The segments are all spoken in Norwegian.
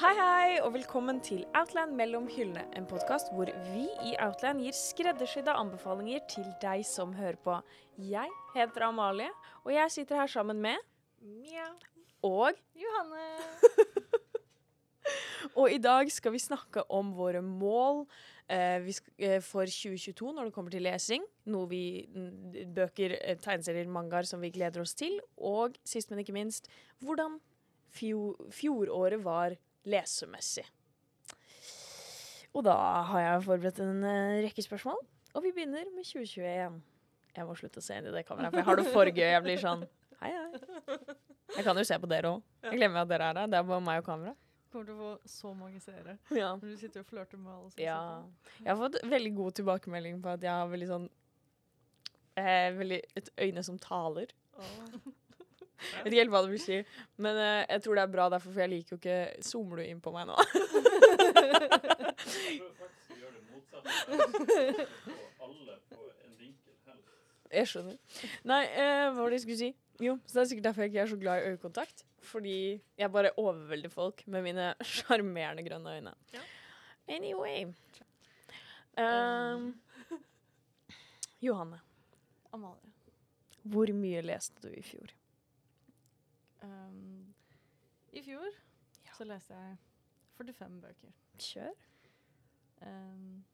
Hei, hei, og velkommen til Outland mellom hyllene. En podkast hvor vi i Outland gir skreddersydde anbefalinger til deg som hører på. Jeg heter Amalie, og jeg sitter her sammen med Mia. Og Johanne. Og i dag skal vi snakke om våre mål eh, eh, for 2022 når det kommer til lesing. Noe vi Bøker, eh, tegneserier, mangaer som vi gleder oss til. Og sist, men ikke minst, hvordan fjo fjoråret var lesemessig. Og da har jeg forberedt en eh, rekke spørsmål, og vi begynner med 2021. Jeg må slutte å se inn i det kameraet, for jeg har det for gøy. Jeg blir sånn Hei, hei. Jeg kan jo se på dere òg. Jeg glemmer at dere er der. Det er bare meg og kamera. Kommer til å få så mange seere. Ja. Når du sitter og flørter med alle Ja. Jeg har fått veldig god tilbakemelding på at jeg har veldig sånn eh, veldig Et øyne som taler. på. Jeg vet ikke helt hva det vil si, men uh, jeg tror det er bra derfor, for jeg liker jo ikke Zoomer du inn på meg nå? Jeg skjønner. Nei, eh, hva var det jeg skulle si? Jo, så det er sikkert derfor jeg ikke er så glad i øyekontakt. Fordi jeg bare overvelder folk med mine sjarmerende grønne øyne. Ja. Anyway. Um, Johanne, Amalie. hvor mye leste du i fjor? Um, I fjor så leste jeg 45 bøker. Kjør. Um,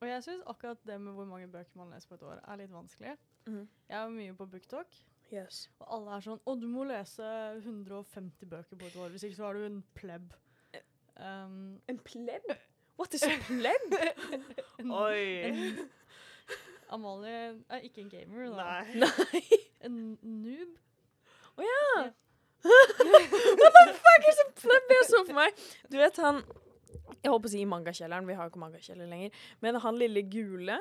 og jeg syns akkurat det med hvor mange bøker man leser på et år, er litt vanskelig. Mm. Jeg er mye på BookTalk, Yes. og alle er sånn 'Å, du må lese 150 bøker på et år, hvis ikke så er du en pleb'. Um, En pleb? What is a pleb? en, Oi. en, Amalie er ikke en gamer, da. Nei. En noob. Å ja. What the fuck is a pleb jeg så for meg? Du vet han Jeg holdt på å si i mangakjelleren, vi har jo ikke mangakjeller lenger. Men han lille gule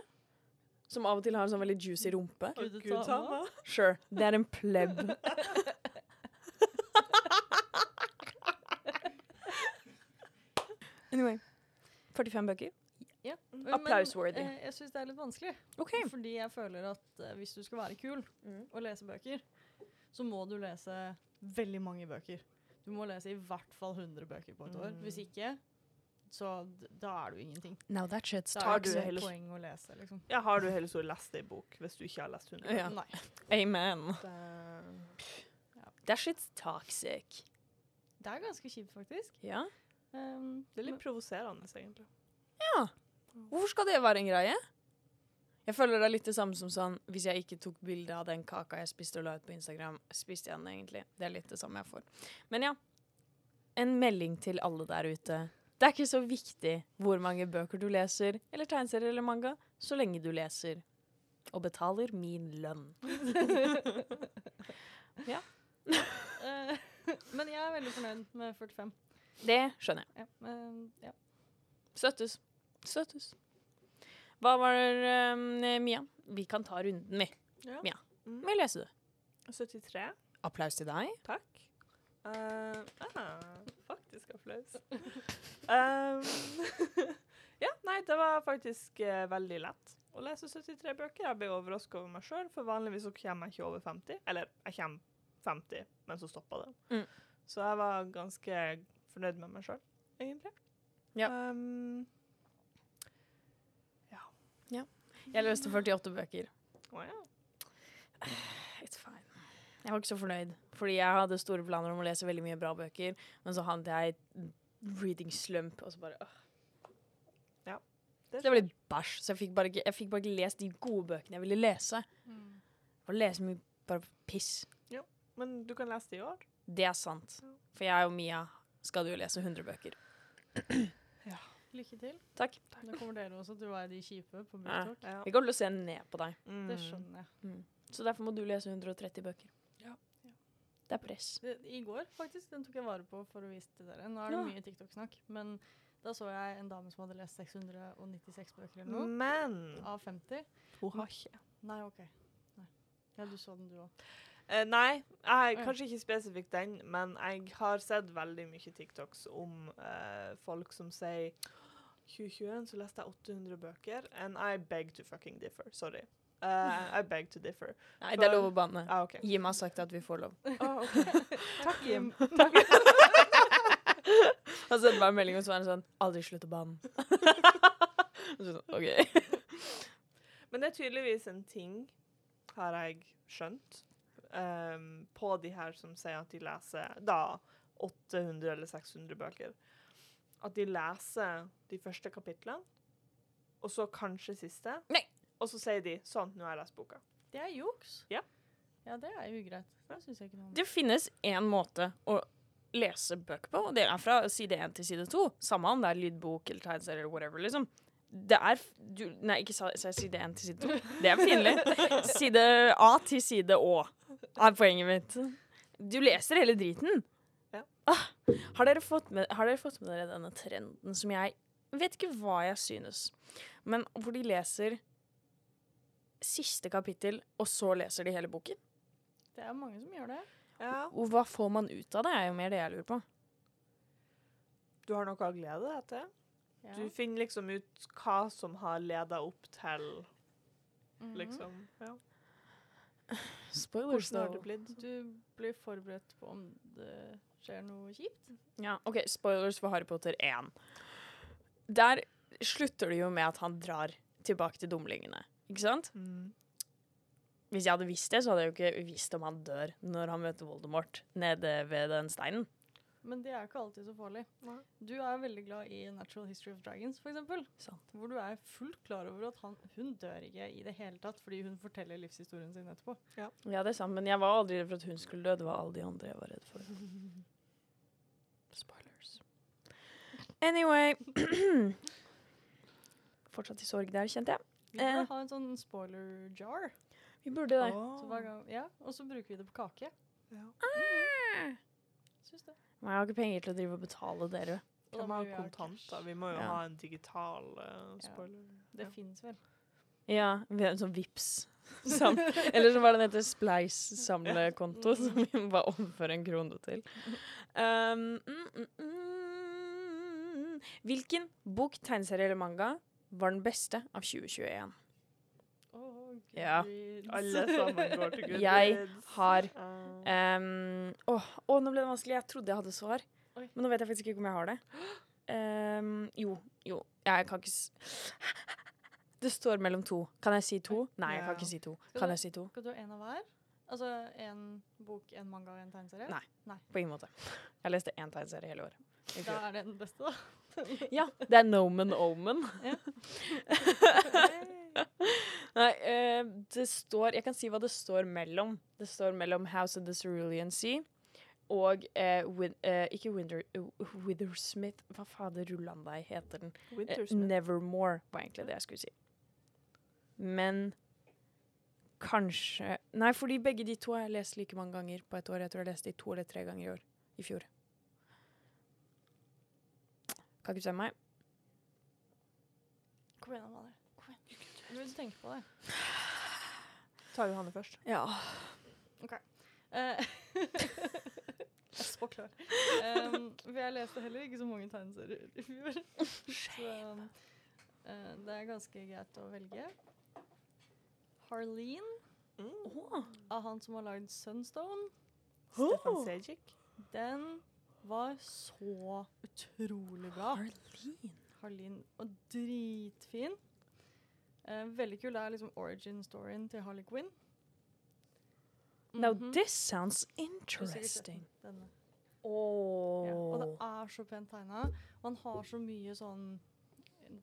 som av og til har en sånn veldig juicy rumpe. Sure, det er en pleb. Anyway. 45 bøker. Ja. men, Applaus-worthy. eh, jeg syns det er litt vanskelig. OK. Fordi jeg føler at eh, hvis du skal være kul Mm. og lese bøker, så må du lese veldig mange bøker. Du må lese i hvert fall 100 bøker på et år. Mm. Hvis ikke, så d da er du ingenting. No, that shit Da er du det ikke heller- poeng å lese, liksom. Ja, har du heller så lest ei bok hvis du ikke har lest 100? Ja. Nei. Amen. Det, That shit's toxic. Det er ganske kjipt, faktisk. Ja? Um, det er litt provoserende, egentlig. Ja. Hvorfor skal det være en greie? Jeg føler det er litt det samme som sånn Hvis jeg ikke tok bilde av den kaka jeg spiste og la ut på Instagram, spiste jeg den egentlig. Det er litt det samme jeg får. Men ja. En melding til alle der ute. Det er ikke så viktig hvor mange bøker du leser, eller tegneserier eller manga, så lenge du leser. Og betaler min lønn. ja. men jeg er veldig fornøyd med 45. Det skjønner jeg. Ja, um, ja. Støttes. Støttes. Hva var det, um, Mia? Vi kan ta runden, vi. Ja. Mia. Mm. Mye leser du? 73. Applaus til deg. Takk. Uh, ah, faktisk applaus. Um, ja, nei, det var faktisk uh, veldig lett å lese 73 bøker. Jeg ble overrasket over meg sjøl, for vanligvis så kommer jeg ikke over 50. Eller jeg kommer 50, men så stoppa det. Mm. Så jeg var ganske fornøyd med meg sjøl, egentlig. Ja. Um, Jeg leste 48 bøker. Oh, ja. It's fine. Jeg var ikke så fornøyd, fordi jeg hadde store planer om å lese veldig mye bra bøker, men så havnet jeg i reading slump, og så bare øh. Det, Det litt bæsj, så jeg fikk, bare ikke, jeg fikk bare ikke lest de gode bøkene jeg ville lese. Og lese mye bare piss. Men du kan lese det i år. Det er sant. For jeg og Mia skal jo lese 100 bøker. Lykke til. Takk. Da kommer dere også til å være de kjipe på Ja. BookTalk. Ja. Vi kommer til å se ned på deg, Mm. Det skjønner jeg. så derfor må du lese 130 bøker. Ja. Det er press. I går, faktisk. Den tok jeg vare på for å vise til dere. Nå er det Ja. mye TikTok-snakk, men da så jeg en dame som hadde lest 696 bøker eller noe. Men Av 50. hun har ikke. Nei, OK. Nei. Ja, du så den, du òg. Uh, nei, jeg, kanskje ikke spesifikt den, men jeg har sett veldig mye TikToks om uh, folk som sier 2021 så leste jeg 800 bøker, and I beg to fucking differ. Sorry. Uh, I beg to differ. Nei, det er lov å banne. Ah, okay. Jim har sagt at vi får lov. Ah, ok. Takk, Jim. Takk. Han sendte meg en melding, og så var han sånn Aldri slutt å banne. Og så sånn, OK. Men det er tydeligvis en ting, har jeg skjønt, um, på de her som sier at de leser da 800 eller 600 bøker. At de leser de første kapitlene, og så kanskje siste. Nei. Og så sier de sånn, nå har jeg lest boka. Det er juks. Ja. Ja, det er jo ugreit. Det syns jeg ikke noe om. Det finnes én måte å lese bøker på, og det er fra side 1 til side 2. Samme om det er lydbok eller tegneserie eller whatever, liksom. Det er du, Nei, ikke sa- sa side 1 til side 2. Det er pinlig. Side A til side Å er poenget mitt. Du leser hele driten. Ja. Ah, har, dere fått med, har dere fått med dere denne trenden som jeg vet ikke hva jeg synes, men hvor de leser siste kapittel, og så leser de hele boken? Det er mange som gjør det. Ja. Og hva får man ut av det, er jo mer det jeg lurer på. Du har noe å glede deg til. Ja. Du finner liksom ut hva som har leda opp til Mhm. liksom ja. Spoilers, Hvordan har det blitt? Du blir forberedt på om det skjer noe kjipt. Ja, OK, spoilers for Harry Potter 1. Der slutter det jo med at han drar tilbake til dumlingene, ikke sant? Mm. Hvis jeg hadde visst det, så hadde jeg jo ikke visst om han dør når han møter Voldemort nede ved den steinen. Men det er ikke alltid så farlig. Nei. Du er veldig glad i Natural History of Dragons, eksempel. Hvor du er fullt klar over at han, hun dør ikke i det hele tatt fordi hun forteller livshistorien sin etterpå. Ja, det er sant, men jeg var aldri redd for at hun skulle dø. Det var alle de andre jeg var redd for. Spoilers. Anyway Fortsatt i sorg der, kjente jeg. Vi burde Eh. ha en sånn spoiler jar. Vi burde det. Oh. gang, ja, og så bruker vi det på kake. Ja. Syns det. Men jeg har ikke penger til å drive og betale dere. Kan må ha vi ha kontanter. Vi må jo Ja. ha en digital eh, Ja. Det Ja. fins vel. Ja, vi har en sånn vips Sam Eller så var det den heter Spleis-samlekonto, som vi må bare overføre en krone til. Um, mm, mm, mm. Hvilken bok, tegneserie eller manga var den beste av 2021? Oh, Ja. Alle sammen går til Gud. Jeg har um, Åh, åh, nå ble det vanskelig. Jeg trodde jeg hadde svar, Oi. men nå vet jeg faktisk ikke om jeg har det. Um, jo, jo. Jeg kan ikke s Det står mellom to. Kan jeg si to? Nei, jeg kan ikke si to. Skal Kan du- jeg si to? Skal du ha en av hver? Altså en bok, en manga og en tegneserie? Nei. På ingen måte. Jeg leste én tegneserie hele året. Da er det den beste, da. Ja, det er Nomen Omen. Nei, uh, det står Jeg kan si hva det står mellom. Det står mellom House of the Cerulean Sea og uh, Win, uh, Ikke Winter, Withersmith Hva fader rullan deg heter den? Nevermore var egentlig det jeg skulle si. Men kanskje Nei, fordi begge de to har jeg lest like mange ganger på et år. Jeg tror jeg leste de to eller tre ganger i år. I fjor. Kan ikke bestemme meg. Kom igjen, Amalie. Kom igjen. Du vil tenke på det. Ta Johanne først. Ja. Eh, jeg er så klar. Um, for jeg leste heller ikke så mange tegneserier i fjor. så um, uh, det er ganske greit å velge. Harleen, Åh. av han som har lagd Sunstone, Stefan Åh. Sejic. den var så utrolig bra. Harleen. Harleen Og dritfin. Eh, veldig kul. Det er liksom origin-storyen til Harley Quinn. Now Mhm. this sounds interesting. denne. Åh. Ja, og det er så pent tegna. Og han har så mye sånn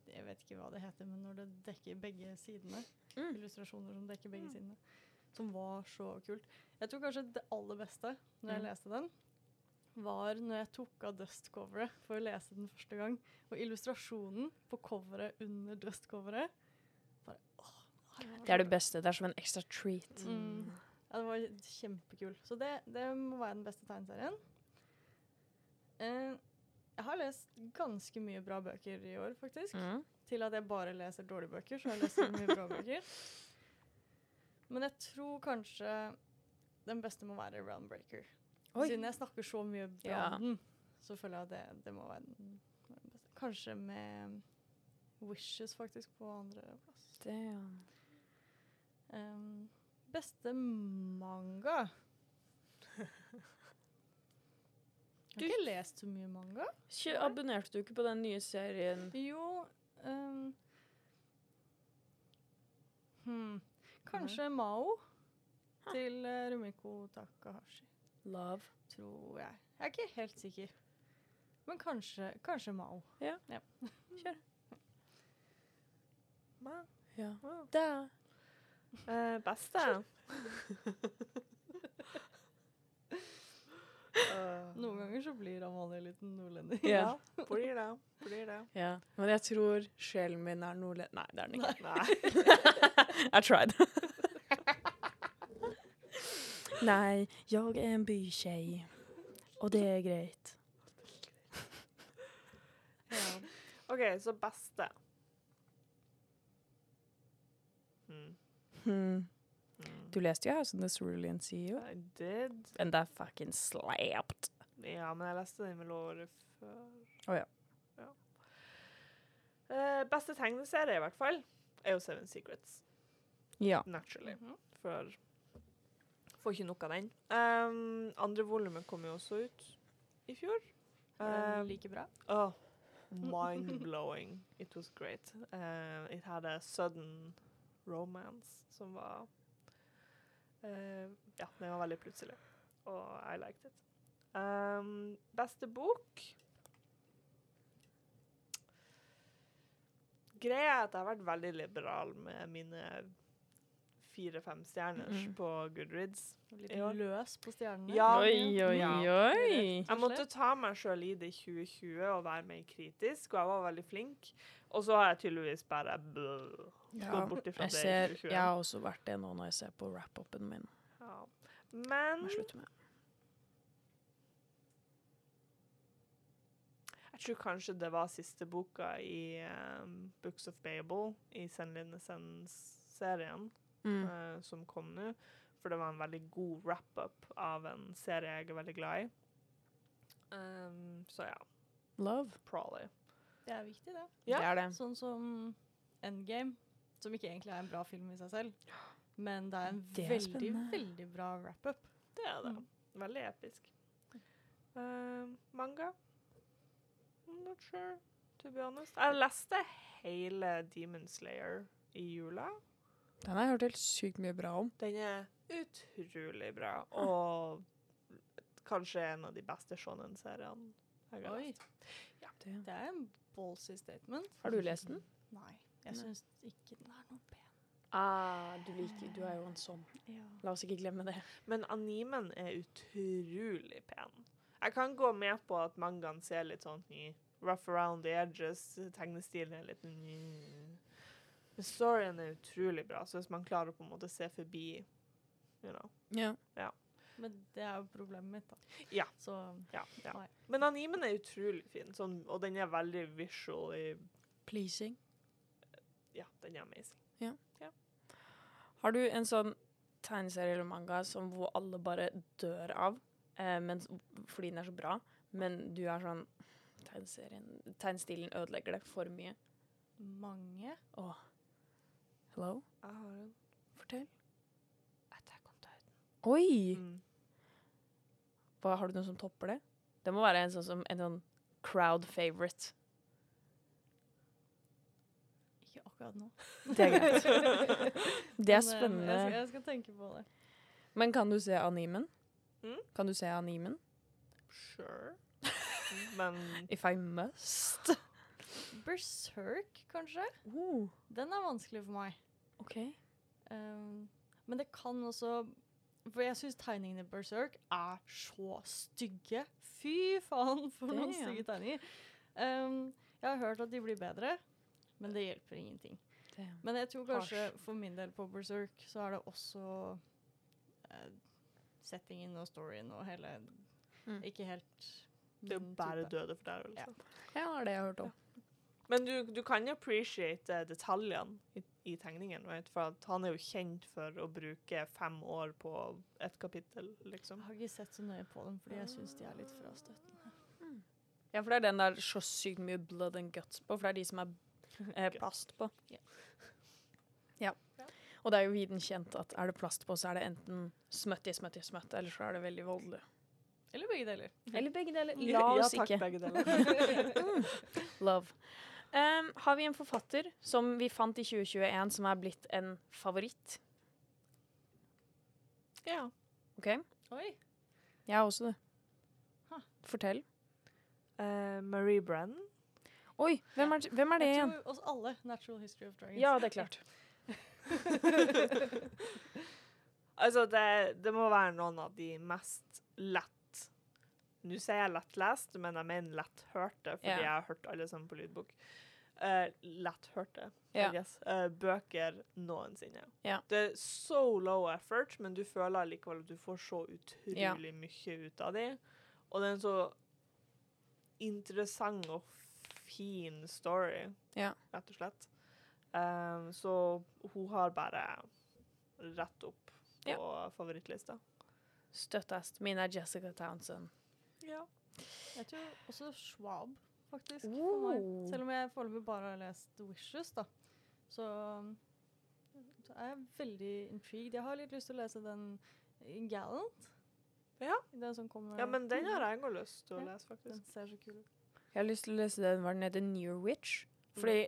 Jeg vet ikke hva det heter, men når det dekker begge sidene. Mm. Illustrasjoner som dekker begge sidene. Som var så kult. Jeg tror kanskje det aller beste når jeg Mm. leste den, var når jeg tok av dustcoveret for å lese den første gang. Og illustrasjonen på coveret under dustcoveret bare, åh, Det er det beste. Det er som en ekstra treat. Mm. Ja, det var kjempekul. Så det, det må være den beste tegneserien. Eh, jeg har lest ganske mye bra bøker i år, faktisk. Mm. Til at jeg bare leser dårlige bøker, så jeg lest mye bra bøker. Men jeg tror kanskje den beste må være Roundbreaker. Oi. Siden jeg snakker så mye bra Ja. om den, så føler jeg at det, det må være den, den beste. Kanskje med Wishes, faktisk, på andreplass. Um, beste manga Jeg har ikke lest så mye manga. Abonnerte du ikke på den nye serien Jo ehm, hmm, Kanskje Mao til uh, Rumiko Takahashi, Love? tror jeg. Jeg er ikke helt sikker. Men kanskje, kanskje Mao. Ja. Wow. Da. Uh, beste? Eh, Noen ganger så blir Amalie litt nordlending. Ja. Blir det. Blir det. ja. Men jeg tror sjelen min er nordlending Nei, det er den ikke. Nei. I tried. Nei, jeg er en bykjei. Og det er greit. Ja. OK, så beste. Hmm. Hmm. Hmm. Du leste jo House of the Cerulean Sea, I did. and that fucking slapped. Ja, men jeg leste den vel året før. Å, ja. Ja. Uh, beste tegneserie, i hvert fall, er jo Seven Secrets. Ja. Naturally. Mhm. For Får ikke nok av den. Um, andre volumet kom jo også ut i fjor. Um, like bra? Oh, mind-blowing. It was great. Uh, it had a sudden romance som var uh, Ja, den var veldig plutselig. Og I liked it. Um, beste bok Greia er at jeg har vært veldig liberal med mine fire-fem stjerners -hmm. på Goodreads. Litt løs på stjernene. Ja. Oi, oi, Ja. oi. Jeg måtte ta meg sjøl i det i 2020 og være mer kritisk, og jeg var veldig flink. Og så har jeg tydeligvis bare blå, Ja, gått bort ifra jeg, det i 2020. jeg har også vært det nå når jeg ser på wrap-upen min. Ja. Men slutte med. jeg tror kanskje det var siste boka i um, Books of Babel, i Send Linnesen-serien, Mm. uh, som kom nå. For det var en veldig god wrap-up av en serie jeg er veldig glad i. Um, så ja, Love. Probably. Det er viktig, det. Ja. Det er det. Sånn som Endgame, som ikke egentlig er en bra film i seg selv. Men det er en Det er veldig, spennende. veldig bra wrap-up. Det er det. Mm. Veldig episk. Uh, manga? I'm not sure, to be honest. Jeg leste hele Demon Slayer i jula. Den har jeg hørt helt sykt mye bra om. Den er utrolig bra, og kanskje en av de beste shonen-seriene jeg har Oi, Ja. Det. det er en ballsy statement. Har du lest den? Nei, jeg syns ikke den er noe pen. Ah, du liker Du er jo en sånn. La oss ikke glemme det. Men animen er utrolig pen. Jeg kan gå med på at mangaen ser litt sånn rough around the edges, tegnestilen er litt mm. Men storyen er utrolig bra, så hvis man klarer å på en måte se forbi you know. Ja. Men det er jo problemet mitt, da. Ja. Så ja, ja. Men animen er utrolig fin, sånn, og den er veldig visually Pleasing. Ja, den er amazing. Ja. Har du en sånn tegneserie eller manga som hvor alle bare dør av, eh, men, fordi den er så bra, men du er sånn Tegnestilen ødelegger det for mye. mange Åh. Hello? Jeg har en Fortell. Attack on Titan. Oi! Mm. Hva, har du noe som topper det? Det må være en sånn, som, en sånn crowd favorite. Ikke akkurat nå. Det er greit. Det er eh, Jeg skal, spennende. jeg skal tenke på det. Men kan du se animen? Mm? Kan du se animen? Sure. Men If I must. Berserk, kanskje? Oh, Den er vanskelig for meg. OK. Um, men det kan også For jeg syns tegningene i Berserk er så stygge. Fy faen, for noen Damn. stygge tegninger. Um, jeg har hørt at de blir bedre, men det hjelper ingenting. Damn. Men jeg tror kanskje Harsh. for min del på Berserk så er det også uh, settingen og storyen og hele Mm. Ikke helt det er jo bare type. døde fordervelse. Ja. Ja, det har jeg hørt om. Men du, du kan appreciate eh, detaljene i, i tegningen, right? for at han er jo kjent for å bruke fem år på et kapittel, liksom. Jeg har ikke sett så nøye på dem fordi jeg syns de er litt frastøtende. Ja, for det er den der så sykt mye blood and guts på, for det er de som er eh, plast på. Ja. Ja. Og det er jo viden kjent at er det plast på, så er det enten smøtti, smøtti, smøtt eller så er det veldig voldelig. Eller begge deler. Eller begge deler. La oss ja, takk, ikke. begge deler. Love. Um, har vi en forfatter som vi fant i 2021 som er blitt en favoritt? ja. OK? Oi. Jeg har også det. Huh. Fortell. Uh, Marie Brennan. Oi, hvem er, hvem er det Jeg igjen? tror oss alle Natural History of Dragons. Ja, det er klart. Altså, det, det må være noen av de mest lett Nå sier jeg lettlest, men jeg mener letthørte, fordi Ja. jeg har hørt alle sammen på lydbok. Uh, letthørte, Ja. Eh, bøker noensinne. Ja. Det er so low effort, men du føler likevel at du får så utrolig mye ut av dem. Og det er en så interessant og fin story, Ja. rett og slett. Um, så hun har bare rett opp på favorittlista. Støttest. Min er Jessica Townsend. Ja. Jeg tror også Schwab, faktisk. For meg. Oh. Selv om jeg foreløpig bare har lest Wishes, da. Så, så er jeg veldig intrigued. Jeg har litt lyst til å lese den Gallant. Ja. Den som kommer ja, men den har jeg òg lyst til å Ja. lese, Den ser så kul ut. Jeg har lyst til å lese den hva den heter, Near Witch. Fordi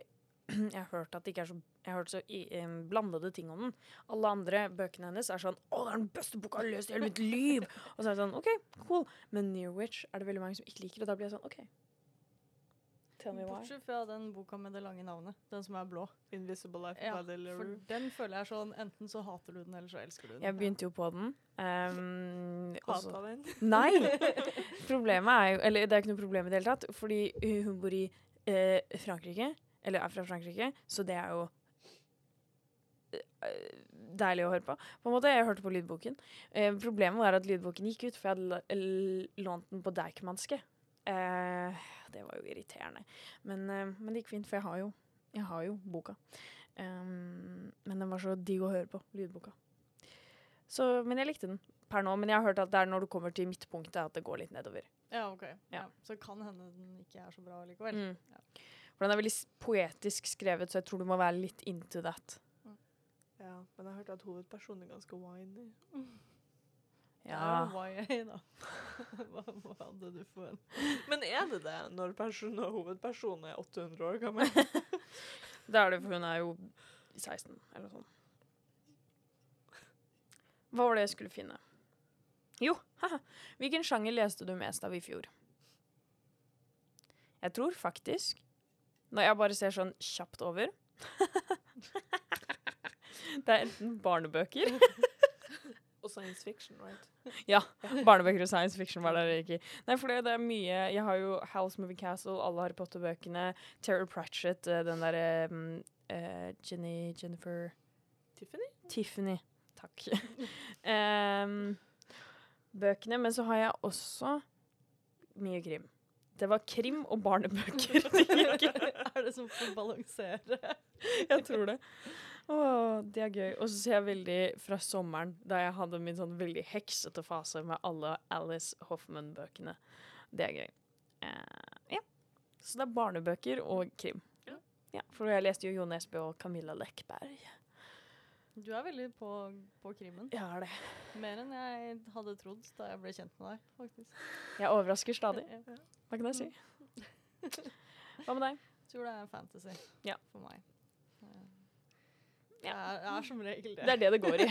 jeg har hørt at det ikke er så Jeg har hørt så i, um, blandede ting om den. Alle andre bøkene hennes er sånn 'Å, det er den beste boka jeg har lest i hele mitt liv!' Og så er det sånn OK, cool. Men Near Witch er det veldig mange som ikke liker, og da blir jeg sånn OK. Tell me why. Bortsett fra den boka med det lange navnet. Den som er blå. Invisible Life Ja, For den føler jeg sånn Enten så hater du den, eller så elsker du den. Jeg begynte jo på den. Um, Hata den. Nei! Problemet er jo Eller det er ikke noe problem i det hele tatt, fordi hun bor i eh, Frankrike. Eller er fra Frankrike, så det er jo deilig å høre på. På en måte, Jeg hørte på lydboken. Eh, problemet var at lydboken gikk ut, for jeg hadde lånt den på Deichmanske. Eh, det var jo irriterende. Men, eh, men det gikk fint, for jeg har jo, jeg har jo boka. Um, men den var så digg å høre på, lydboka. Så, men jeg likte den per nå. Men jeg har hørt at det er når du kommer til midtpunktet at det går litt nedover. Ja, ok. Ja. Ja. Så kan hende den ikke er så bra likevel. Mm. Ja. For den er veldig poetisk skrevet, så jeg tror du må være litt into that. Ja, men jeg har hørt at hovedpersonen er ganske winy. Ja. Er YA, da. hva, hadde du for en? Men er det det når person og hovedpersonen er 800 år gammel? Det er det, for hun er jo 16, eller noe sånt. Hva var det jeg skulle finne? Jo, haha. Hvilken sjanger leste du mest av i fjor? Jeg tror faktisk, når jeg bare ser sånn kjapt over Det er enten barnebøker og science fiction, right? Ja. Barnebøker og science fiction var der ikke. Nei, for det, det er mye Jeg har jo House Moving Castle, alle Harry Potter-bøkene, Terror Pratchett, eh, den derre um, uh, Jenny Jennifer Tiffany? Tiffany. Takk. um, bøkene. Men så har jeg også mye krim. Det var krim og barnebøker. er det som får balansere? jeg tror det. Åh, det er gøy. Og så ser jeg veldig fra sommeren, da jeg hadde min sånn veldig heksete fase med alle Alice Hoffman-bøkene. Det er gøy. Uh, ja. Så det er barnebøker og krim. Ja. Ja, for jeg leste jo Jo Nesbø og Camilla Lekberg. Du er veldig på, på krimmen. Jeg er det. Mer enn jeg hadde trodd da jeg ble kjent med deg, faktisk. Jeg overrasker stadig. Hva kan jeg si? Hva med deg? Jeg tror det er fantasy Ja. for meg. Eh, Det er, er som regel det. Det er det det går i.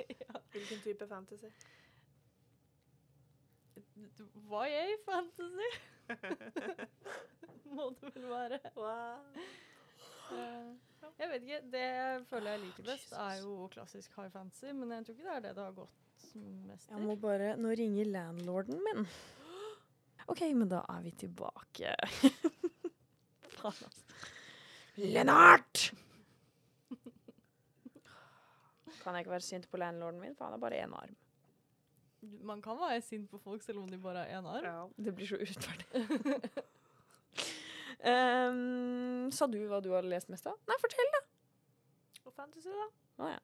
Hvilken type fantasy? Hva er fantasy må det vel være. Eh, jeg vet ikke. Det jeg føler jeg liker best, er jo klassisk high fantasy, men jeg tror ikke det er det det har gått mest Jeg må bare Nå ringer landlorden min. OK, men da er vi tilbake. Lennart! Kan jeg ikke være sint på landlorden min, for han har bare én arm. Man kan være sint på folk selv om de bare har én arm. Ja. Det blir så urettferdig. um, sa du hva du hadde lest mest av? Nei, fortell, da. Og fantasy, da? Oh, ja.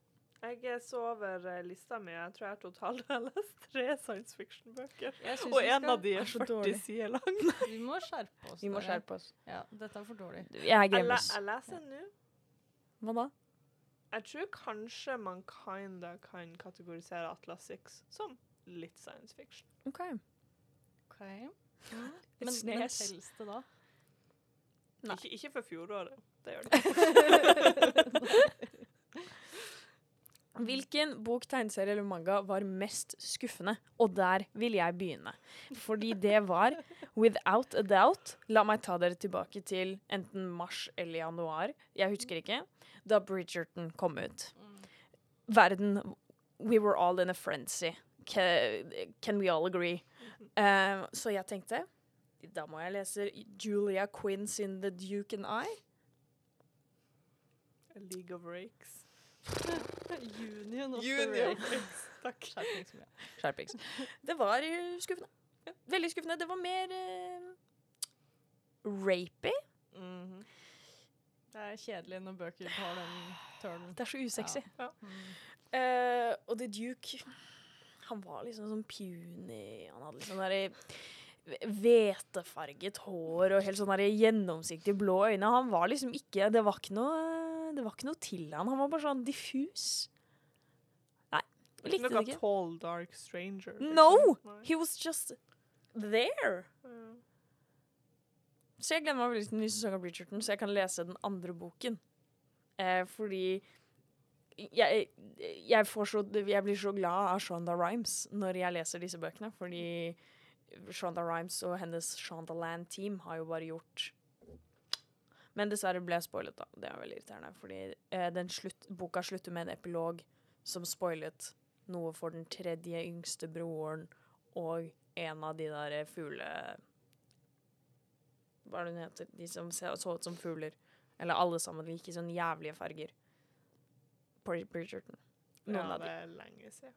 Jeg så over eh, lista mi. Jeg tror jeg totalt har lest tre science fiction-bøker. Og en skal- av de er er så 40 dårlig. sider lang. Vi må skjerpe oss. Vi må skjerpe oss. Ja, dette er for dårlig. Jeg Jeg, jeg leser nå. Hva da? Jeg tror kanskje man kinda kan kategorisere Atlas 6 som litt science fiction. OK. OK. Men, men telles det da? Nei. Ikke, ikke for fjoråret. Det gjør det. Hvilken bok, tegneserie eller manga var mest skuffende? Og der vil jeg begynne. Fordi det var, without a doubt La meg ta dere tilbake til enten mars eller januar. Jeg husker ikke. Da Bridgerton kom ut. Verden We were all in a frenzy. Can, we all agree? Uh, så jeg tenkte da må jeg lese Julia Quinn sin The Duke and I. A League of Rakes. Union of Union. the Rakes. Takk. Skjerpings. Skjerpings. Det var eh, skuffende. Veldig skuffende. Det var mer uh, rapey. Mhm. Det er kjedelig når bøker har den turnen. Det er så usexy. Ja. Ja. Uh, og The Duke Han var liksom sånn puny. Han hadde liksom derre hvetefarget hår og helt sånn der gjennomsiktige blå øyne. Han var liksom ikke Det var ikke noe Det var ikke noe til han. Han var bare sånn diffus. Nei. Ikke Likte det ikke. Tall Dark Stranger. liksom. No! He was just there. Mm. Så jeg gleder meg veldig til den nye sesongen av Bridgerton, så jeg kan lese den andre boken. Eh, fordi jeg, jeg, får så, jeg blir så glad av Shonda Rhimes når jeg leser disse bøkene, fordi Shonda Rhimes og hennes Shondaland-team har jo bare gjort Men dessverre ble jeg spoilet, da. Det er veldig irriterende, fordi eh, den slutt, boka slutter med en epilog som spoilet noe for den tredje yngste broren og en av de der fugle hva er det hun heter? De som så ut som fugler. Eller alle sammen gikk i sånne jævlige farger. Brid- Bridgerton. Noen ja, av det er lenge siden.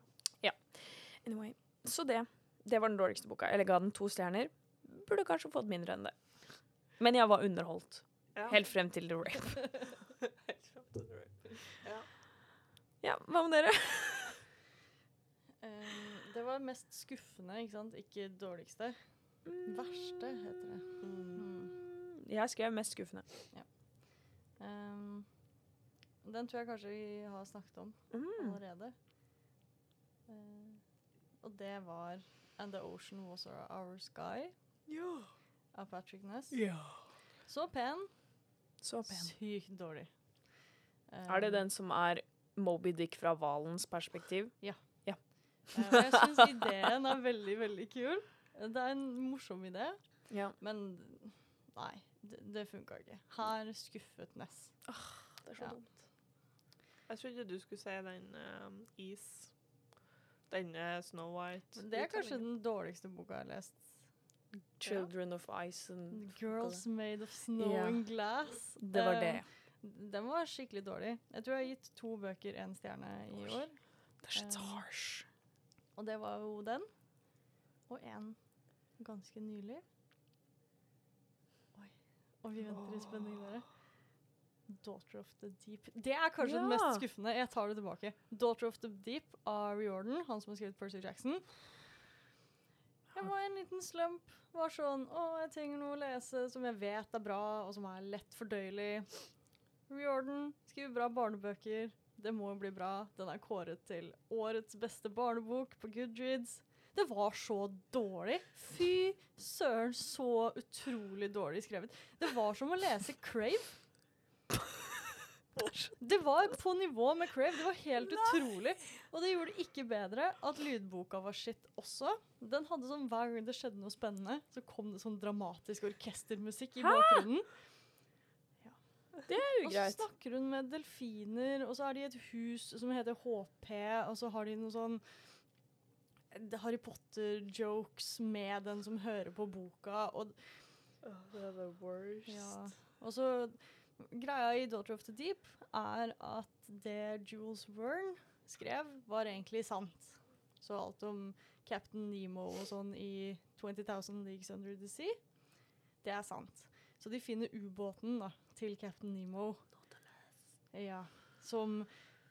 Anyway, så det. Det var den dårligste boka. Eller ga den to stjerner. Burde kanskje fått mindre enn det. Men jeg var underholdt. Ja. Helt frem til The Rape. Helt frem til det. Ja. Ja, hva med dere? Um, det var mest skuffende, ikke sant? Ikke dårligste. Verste heter det. Mm. Jeg skrev mest skuffende. Um, den tror jeg kanskje vi har snakket om Mm. allerede. Uh, og det var And the Ocean Was Our, Our Sky Ja. av Patrick Ness. ja. Så pen, Så pen. sykt dårlig. Er det Um, den som er Moby Dick fra hvalens perspektiv? Ja. og jeg syns ideen er veldig, veldig kul. Det er en morsom idé, Ja. men nei, det, det funka ikke. Her skuffet Ness. Det er så Ja. dumt. Jeg trodde du skulle si den um, Is. Den uh, Snow White. Men det er kanskje den dårligste boka jeg har lest. Children of Ice and Girls Made of Snow yeah. and Glass. Det var Eh, det. Den var skikkelig dårlig. Jeg tror jeg har gitt to bøker én stjerne i år. That's shit's Um, harsh. Og det var jo den. Og en ganske nylig. Oi. Og vi venter i spenning, dere. Daughter of the Deep. Det er kanskje den mest skuffende. Jeg tar det tilbake. Daughter of the Deep av Riordan, han som har skrevet Percy Jackson. Jeg var i en liten slump. Var sånn Å, jeg trenger noe å lese som jeg vet er bra, og som er lett fordøyelig. Riordan skriver bra barnebøker. Det må jo bli bra. Den er kåret til årets beste barnebok på Goodreads. Det var så dårlig. Fy søren, så utrolig dårlig skrevet. Det var som å lese Crave. Det var på nivå med Crave. Det var helt utrolig. Og det gjorde det ikke bedre at lydboka var shit også. Den hadde sånn Hver gang det skjedde noe spennende, så kom det sånn dramatisk orkestermusikk i bakgrunnen. bakgrunnen. Det er Og så snakker hun med delfiner, og så er de i et hus som heter HP, og så har de noe sånn eh, Harry Potter-jokes med den som hører på boka, og det er the worst. ja. Og så Greia i Daughter of the Deep er at det Jules Verne skrev, var egentlig sant. Så alt om Captain Nemo og sånn i 20,000 Leagues Under the Sea, det er sant. Så de finner ubåten da, til Captain Nemo. Ja, som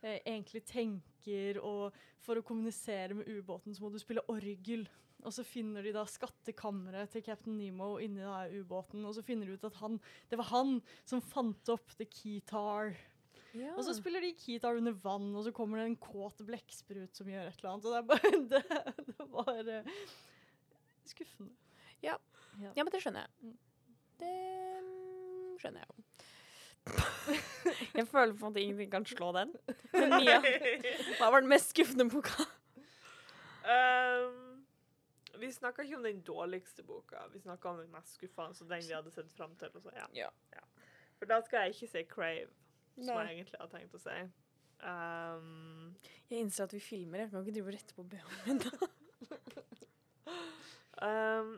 eh, egentlig tenker og For å kommunisere med ubåten så må du spille orgel. Og så finner de da skattkammeret til Captain Nemo inni da ubåten, og så finner de ut at han, det var han som fant opp the keytar. Ja. Og så spiller de keytar under vann, og så kommer det en kåt blekksprut som gjør et eller annet. Og det er bare Det, det var eh, skuffende. Ja, men det skjønner jeg. Mm. Det mm, skjønner jeg jo. jeg føler på en måte ingenting kan slå den. Men Mia, hva var den mest skuffende boka? Um, vi snakka ikke om den dårligste boka, vi snakka om den mest skuffende, så den vi hadde sett fram til. Og så, ja. Ja. For da skal jeg ikke si Crave, som Nei. jeg egentlig har tenkt å si. Um, Jeg innser at vi filmer. Jeg kan ikke drive og rette på BH-en min da. um,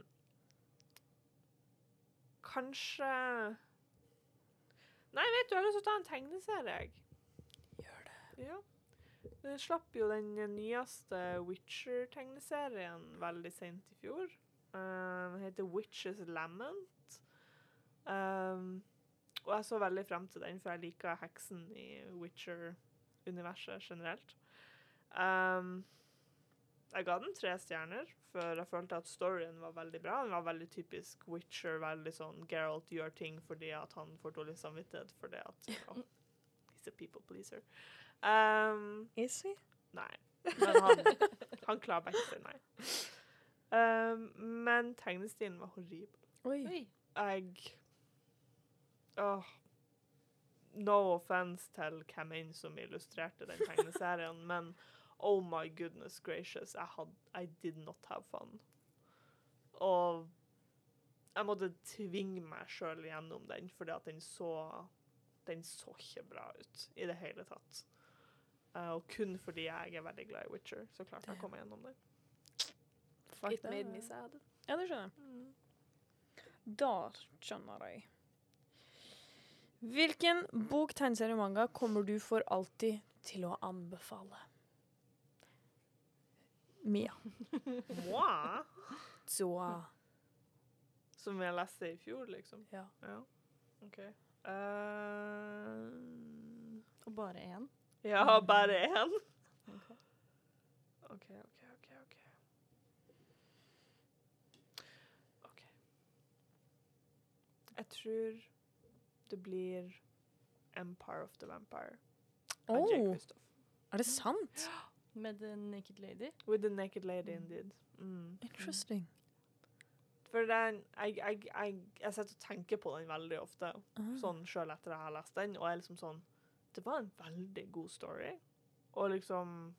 kanskje Nei, vet du, jeg har lyst til å ta en tegneserie, jeg. Gjør det. Ja. Det slapp jo den nyeste Witcher-tegneserien veldig sent i fjor. Um, den heter Witches Lament. Um, og jeg så veldig frem til den, for jeg liker heksen i Witcher-universet generelt. Um, jeg ga den tre stjerner, for jeg følte at storyen var veldig bra. Den var veldig typisk Witcher, veldig sånn Geralt gjør ting fordi at han får dårlig samvittighet fordi at oh, he's a people pleaser. Um, Is he? Nei. Men han, han klarer begge seg nei. Um, men tegnestilen var horribel. Oi. Oi. Jeg Åh. No offense til hvem enn som illustrerte den tegneserien, men oh my goodness gracious, I, had, I did not have fun. Og jeg måtte tvinge meg sjøl gjennom den, fordi at den så Den så ikke bra ut i det hele tatt. Eh, og kun fordi jeg er veldig glad i Witcher, så klarte jeg å komme gjennom det. Fuck It made me sad. Ja, det skjønner jeg. Mm. Da skjønner jeg. Hvilken bok, tegneserie og manga kommer du for alltid til å anbefale? Mia. Moi? Zoa. Som jeg leste i fjor, liksom? ja. Ja. OK. Uh, Og bare én. Ja, bare én? Ok. OK, OK, OK. OK. Jeg tror det blir Empire of the Vampire av Jake Oh, er det sant? Med The Naked Lady. With the Naked Lady indeed. Mm. Interesting. For den, jeg, jeg, jeg, jeg sitter og tenker på den veldig ofte, Ah. sånn selv etter jeg har lest den, og jeg er liksom sånn, det var en veldig god story. Og liksom,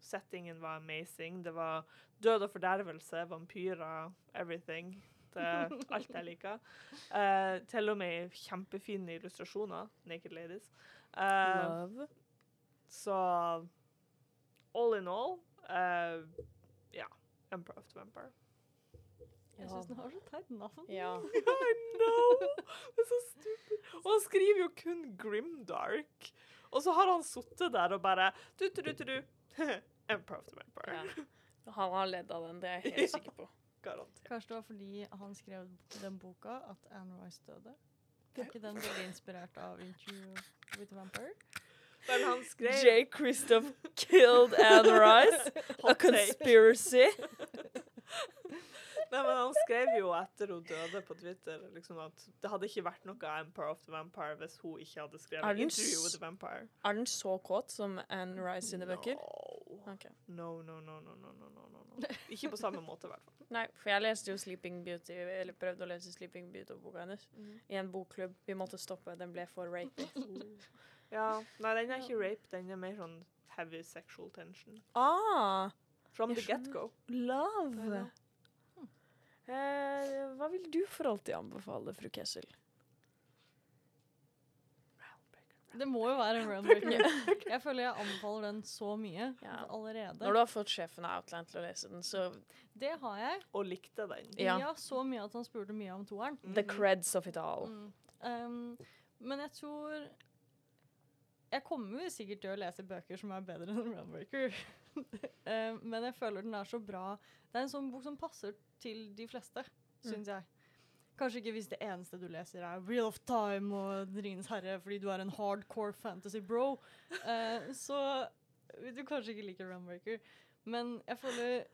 settingen var amazing. Det var død og fordervelse, vampyrer, everything. Det alt jeg liker. Uh, til og med kjempefine illustrasjoner, Naked Ladies. Uh, Love. så all in all, uh, ja, Emperor of the Vampire. Jeg syns den har så teit navn. Ja. I know! Det er så stupid. Og han skriver jo kun Grimdark. Og så har han sittet der og bare du, du, du, du, du. Emperor of the Vampire. ja. Han har ledd av den, det er jeg helt sikker på. Garantert. Kanskje det var fordi han skrev den boka at Anne Rice døde. Er ikke den veldig inspirert av Interview with Vampire? Men han skrev J. Christoph killed Anne Rice. A conspiracy. Nei, men han skrev jo etter hun døde på Twitter liksom at det hadde ikke vært noe Emperor of the Vampire hvis hun ikke hadde Er skrevet den Interview with the Vampire. Er den så kåt som Anne Rice sine bøker? No. Ok. No, no, no, no, no, no, no, no. Ikke på samme måte, i hvert fall. Nei, for jeg leste jo Sleeping Beauty, eller prøvde å lese Sleeping Beauty-boka hennes i en bokklubb. Vi måtte stoppe, den ble for rapey. Ja, Nei, den er ikke rape, den er mer sånn heavy sexual tension. Ah, From the get-go. love. Eh, hva vil du for alltid anbefale, fru Kessel? Det må jo være Roundbreaker. Jeg føler jeg anbefaler den så mye Ja. allerede. Når du har fått sjefen av Outland til å lese den, så Det har jeg. Og likte den. Ja. Ja. så mye at han spurte mye om toeren. The creds of it all. Mm. Um, men jeg tror Jeg kommer sikkert til å lese bøker som er bedre enn Runbreaker. um, men jeg føler den er så bra. Det er en sånn bok som passer til de fleste, Mm. syns jeg. Kanskje ikke hvis det eneste du leser er Real of Time og Ringenes herre fordi du er en hardcore fantasy bro. Uh, så vil du kanskje ikke like Runbreaker. Men jeg føler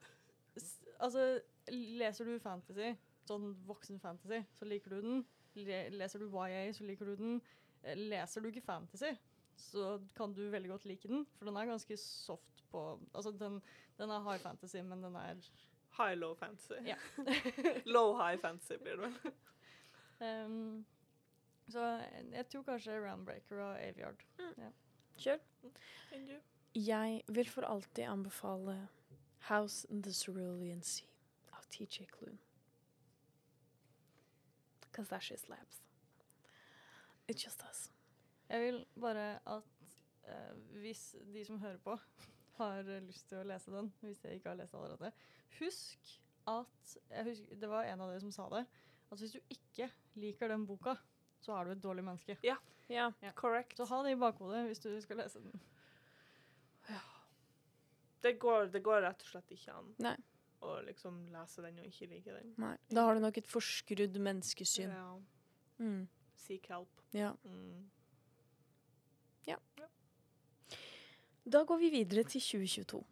Altså, leser du fantasy, sånn voksen fantasy, så liker du den. Le leser du YA, så liker du den. Eh, Leser du ikke fantasy, så kan du veldig godt like den, for den er ganske soft på Altså, den, den er high fantasy, men den er High-low fantasy. Ja. Low-high fantasy blir det vel. Um, så jeg, tror kanskje Roundbreaker og Aviard. Kjør. Thank you. Jeg vil for alltid anbefale House in the Cerulean Sea av TJ Klune. Because that shit slaps. It just does. Jeg vil bare at eh, hvis de som hører på, har lyst til å lese den, hvis jeg ikke har lest allerede, husk at jeg husker, Det var en av dere som sa det. At hvis du ikke liker den boka, så er du et dårlig menneske. Ja. Ja. Correct. Så ha det i bakhodet hvis du skal lese den. Det går, det går rett og slett ikke an Nei. å liksom lese den og ikke like den. Nei. Da har du nok et forskrudd menneskesyn. Ja. Mm. Seek help. Ja. Mm. Da går vi videre til 2022.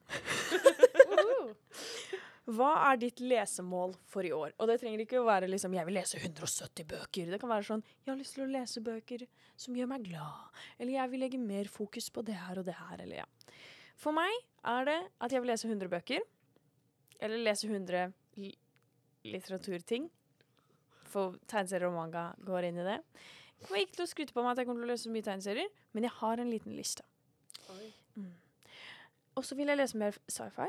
Hva er ditt lesemål for i år? Og det trenger ikke å være liksom 'jeg vil lese 170 bøker'. Det kan være sånn 'jeg har lyst til å lese bøker som gjør meg glad'. Eller 'jeg vil legge mer fokus på det her og det her'. Eller ja. For meg er det at jeg vil lese 100 bøker. Eller lese 100 li litteraturting. For tegneserier og manga går inn i det. Jeg kommer ikke til å skryte på meg at jeg kommer til å lese så mye tegneserier, men jeg har en liten liste. Mm. Og så vil jeg lese mer sci-fi.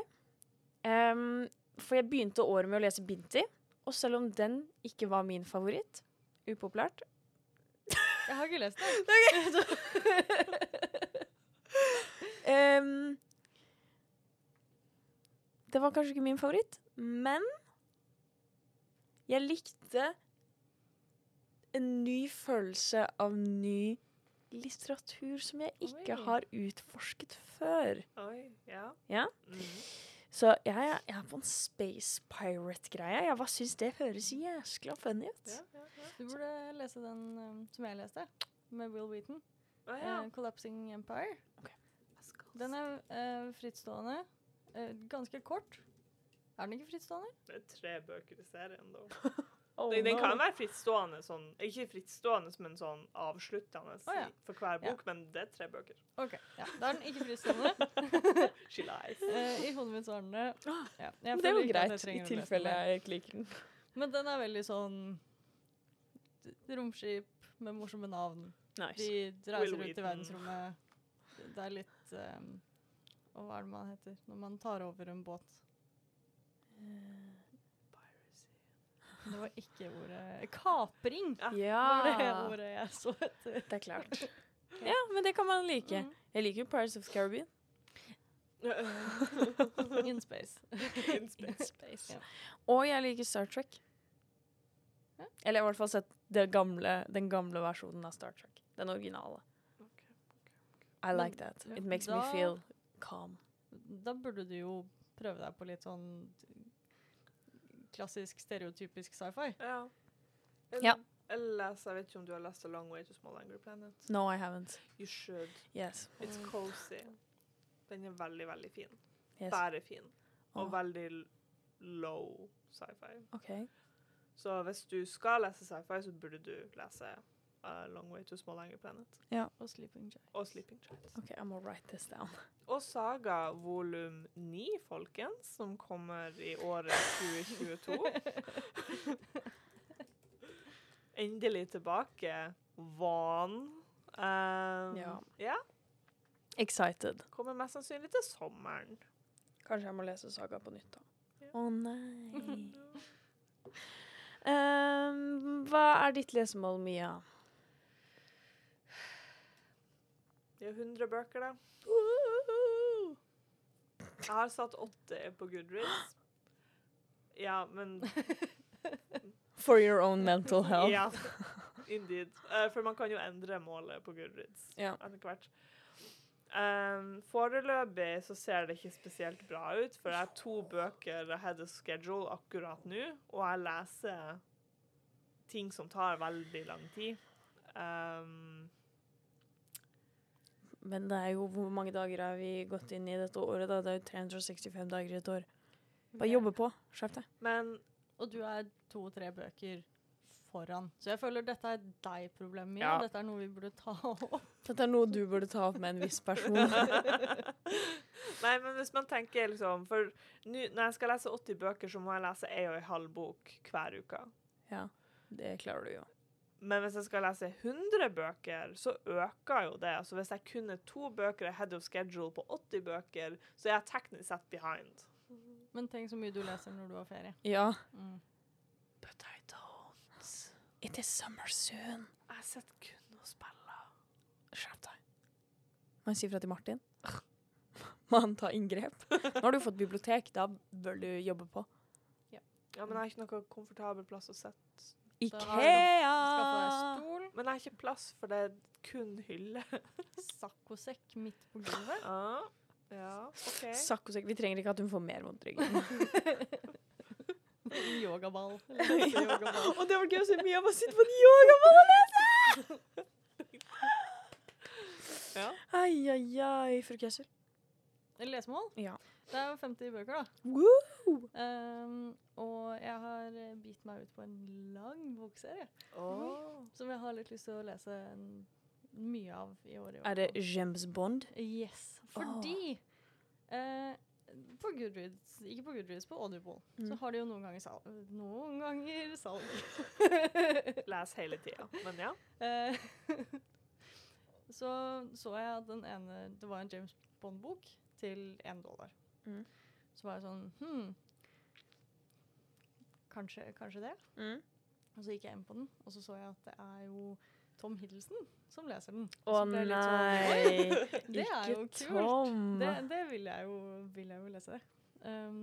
Um, for jeg begynte året med å lese Binti, og selv om den ikke var min favoritt, upopulært Jeg har ikke lest den. um, Det var kanskje ikke min favoritt, men jeg likte en ny følelse av ny litteratur som jeg ikke Oi. har utforsket før. Oi, ja. Ja? Mm. Så jeg, er- jeg er på en space pirate-greie. Jeg bare syns det høres jæskla funny ut. Ja, ja, ja. Du burde lese den um, som jeg leste, med Will Wheaton. Ah, ja. eh, 'Collapsing Empire'. Okay. Den er uh, frittstående. Uh, ganske kort. Er den ikke frittstående? Det er tre bøker i serien, da. Oh, den, den no. kan være frittstående, sånn, ikke frittstående, men sånn avsluttende oh, ja. for hver Ja. bok, men det er tre bøker. OK. Ja, da er den ikke frittstående. She lies. Uh, I hodet mitt så er den det. Ja, Men det er jeg greit, i tilfelle jeg ikke liker den. Men den er veldig sånn romskip med morsomme navn. Nice. De reiser Will ut i verdensrommet. Det er litt um, Og hva er det man heter når man tar over en båt? Det var ikke ordet Kapring! Ja, var det ordet jeg så etter. det er klart. Ja, men det kan man like. Mm. Jeg liker jo Pirates of the Caribbean. In space. In space. Ja. Og jeg liker Star Trek. Ja. Eller i hvert fall sett det gamle, den gamle versjonen av Star Trek. Den originale. I Men like that. It makes me feel calm. Da burde du jo prøve deg på litt sånn klassisk, stereotypisk sci-fi. Ja. Ja. Ellers, jeg vet ikke om du har lest A Long Way to Small Angry Planet. No, I haven't. You should. Yes. It's Mm. cozy. Den er veldig, veldig fin. yes. Bare fin. Og oh. veldig low sci-fi. OK. Så hvis du skal lese sci-fi, så burde du lese A Long Way to Small Angry Planet. Og Sleeping Giants. Og Sleeping Giants. ok, I'm gonna write this down. Og Saga volum 9, folkens, som kommer i året 2022. Endelig tilbake. Van. Um, Ja. ja. Excited. Kommer mest sannsynlig til sommeren. Kanskje jeg må lese Saga på nytt, da. Ja. Å nei. um, hva er ditt lesemål, Mia? Er 100 bøker, da. Jeg har satt 80 på Goodreads. Ja, men For your own mental health. Ja, indeed. Uh, for man kan jo endre målet på Goodreads Ja. etter hvert. Um, foreløpig så ser det ikke spesielt bra ut, for jeg har to bøker ahead of schedule akkurat nå, og jeg leser ting som tar veldig lang tid. Um, Men det er jo hvor mange dager har vi gått inn i dette året? da? Det er jo 365 dager i et år. Bare jobbe på. Skjerp deg. men Og du er to-tre bøker foran. Så jeg føler dette er deg-problemet. mitt. Ja. Dette er noe vi burde ta opp. Dette er noe du burde ta opp med en viss person. Nei, men hvis man tenker liksom For nu, når jeg skal lese 80 bøker, så må jeg lese ei og ei halv bok hver uke. Ja, det klarer du jo. Men hvis jeg skal lese 100 bøker, så øker jo det. Altså hvis jeg kunne to bøker ahead of schedule på 80 bøker, så er jeg teknisk sett behind. Men tenk så mye du leser når du har ferie. Ja. Mm. But I don't. It is summer soon. Jeg sitter kun og spiller. Skjerp deg. Må jeg si fra til Martin? Må han ta inngrep? Nå har du fått bibliotek, da bør du jobbe på. Ja, men jeg har ikke noe komfortabel plass å sitte. Ikea! Stol, Men jeg har ikke plass, for det er kun hylle. saccosekk midt på gulvet. Ah, ja, OK. Saccosekk. Vi trenger ikke at hun får mer vondt i ryggen. Yogaball. Lese-yogaball. Og det var gøy å se Mia bare sitte på en yogaball og lese! Ja. Ai, ai, ai, fru Kessel. Lesemål? Ja. Det er jo 50 bøker, da. Um, og jeg har eh, bitt meg ut på en lang bokserie oh. som jeg har litt lyst til å lese en, mye av i år. i år. Er det. James Bond? Yes. Fordi eh, på Goodreads, ikke på Goodreads, på Audible, så Mm. har de jo noen ganger salg. Noen ganger salg. Les hele tida. Men ja. Eh, så så jeg at den ene Det var en James Bond-bok til én dollar. Mm. Så var jeg sånn Hm. Kanskje, kanskje det? Mm. Og så gikk jeg inn på den, og så så jeg at det er jo Tom Hiddleston som leser den. Å oh, nei! sånn! Det er jo kult. Tom! Det, det vil, jeg jo, vil jeg jo lese. Um,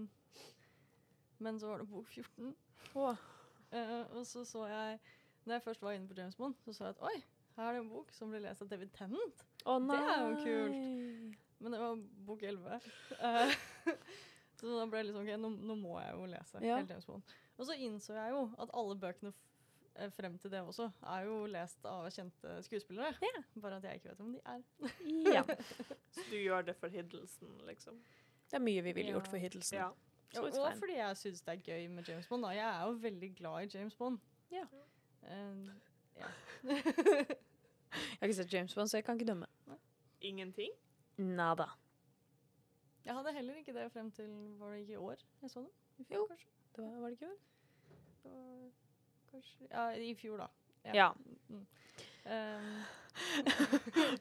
men så var det bok 14. Oh. Uh, og så så jeg Når jeg først var inne på James Bond, så så jeg at oi, her er det en bok som ble lest av David Tennant. Nei! Det er jo kult. Men det var bok 11. Eh, så da ble jeg sånn OK, nå, nå må jeg jo lese Ja. hele Og så innså jeg jo at alle bøkene f eh, frem til det også er jo lest av kjente skuespillere. Ja. Bare at jeg ikke vet hvem de er. Ja. Så du gjør det for Hiddleston, liksom? Det er mye vi ville gjort for Hiddleston. Ja. Ja, Og, fine. fordi jeg syns det er gøy med James Bond. Da. Jeg er jo veldig glad i James Bond. Ja. Eh, ja. Jeg har ikke sett James Bond, så jeg kan ikke dømme. Ingenting? Nada. Jeg hadde heller ikke det frem til Var det ikke i år jeg så dem? I fjor, Jo. kanskje? Det var, var det ikke i Det var kanskje Ja, i fjor, da. Ja. Mm. Um,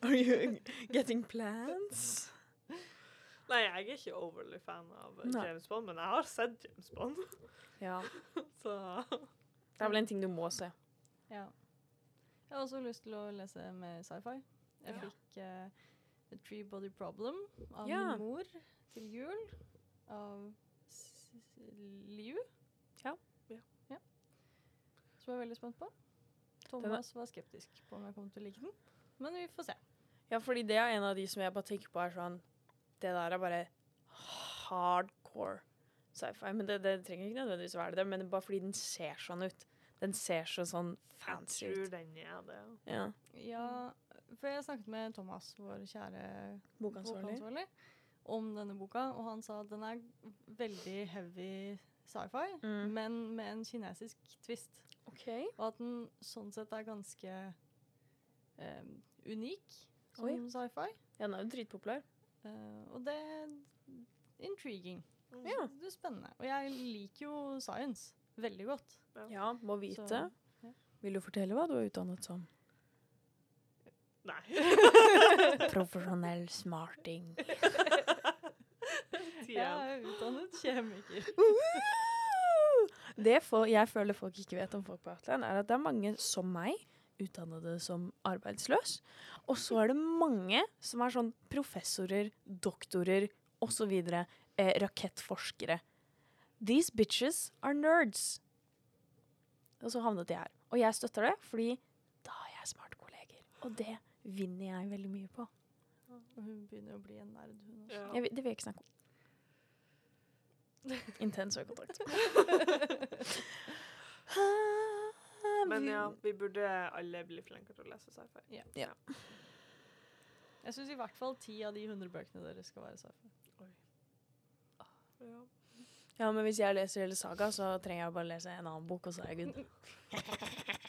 Are you getting plans? Nei, jeg er ikke overly fan av Nei. James Bond, men jeg har sett James Bond, Ja. så Det er vel en ting du må se. ja. Jeg har også lyst til å lese mer sci-fi. Jeg Ja. fikk eh, The Tree Body Problem av Ja. min mor til jul. Av S- S- Liu. Ja. Ja. ja. Som jeg er veldig spent på. Thomas var skeptisk på om jeg kom til å like den, men vi får se. Ja, fordi det er en av de som jeg bare tenker på er sånn Det der er bare hardcore sci-fi. Men det, det trenger ikke nødvendigvis være det, men bare fordi den ser sånn ut. Den ser så sånn jeg tror den er det. Ja. Ja, for jeg snakket med Thomas, vår kjære Bokansvarlig. bokansvarlig, om denne boka, og han sa at den er veldig heavy sci-fi, Mm. men med en kinesisk twist. OK. Og at den sånn sett er ganske eh, unik som sci-fi. Ja, den er jo dritpopulær. Eh, og det er intriguing. Ja. Det er spennende. Og jeg liker jo science veldig godt. Ja, må vite. Så, ja. Vil du fortelle hva du er utdannet som? Nei. Profesjonell smarting. Jeg er utdannet kjemiker. Det for, jeg føler folk ikke vet om folk på Outland, er at det er mange som meg, utdannede som arbeidsløs. Og så er det mange som er sånn professorer, doktorer osv. Eh, rakettforskere. These bitches are nerds. Og så havnet jeg her. Og jeg støtter det, fordi da har jeg smarte kolleger. Og det vinner jeg veldig mye på. Og hun begynner å bli en nerd, hun også. Ja. Jeg, det vil jeg ikke snakke om. Intens øyekontakt. Men ja, vi burde alle bli flinkere til å lese sci-fi. Ja. Ja. Jeg syns i hvert fall ti av de 100 bøkene deres skal være sci-fi. Ja. Ja, men hvis jeg leser hele saga, så trenger jeg bare lese en annen bok, og så er jeg good.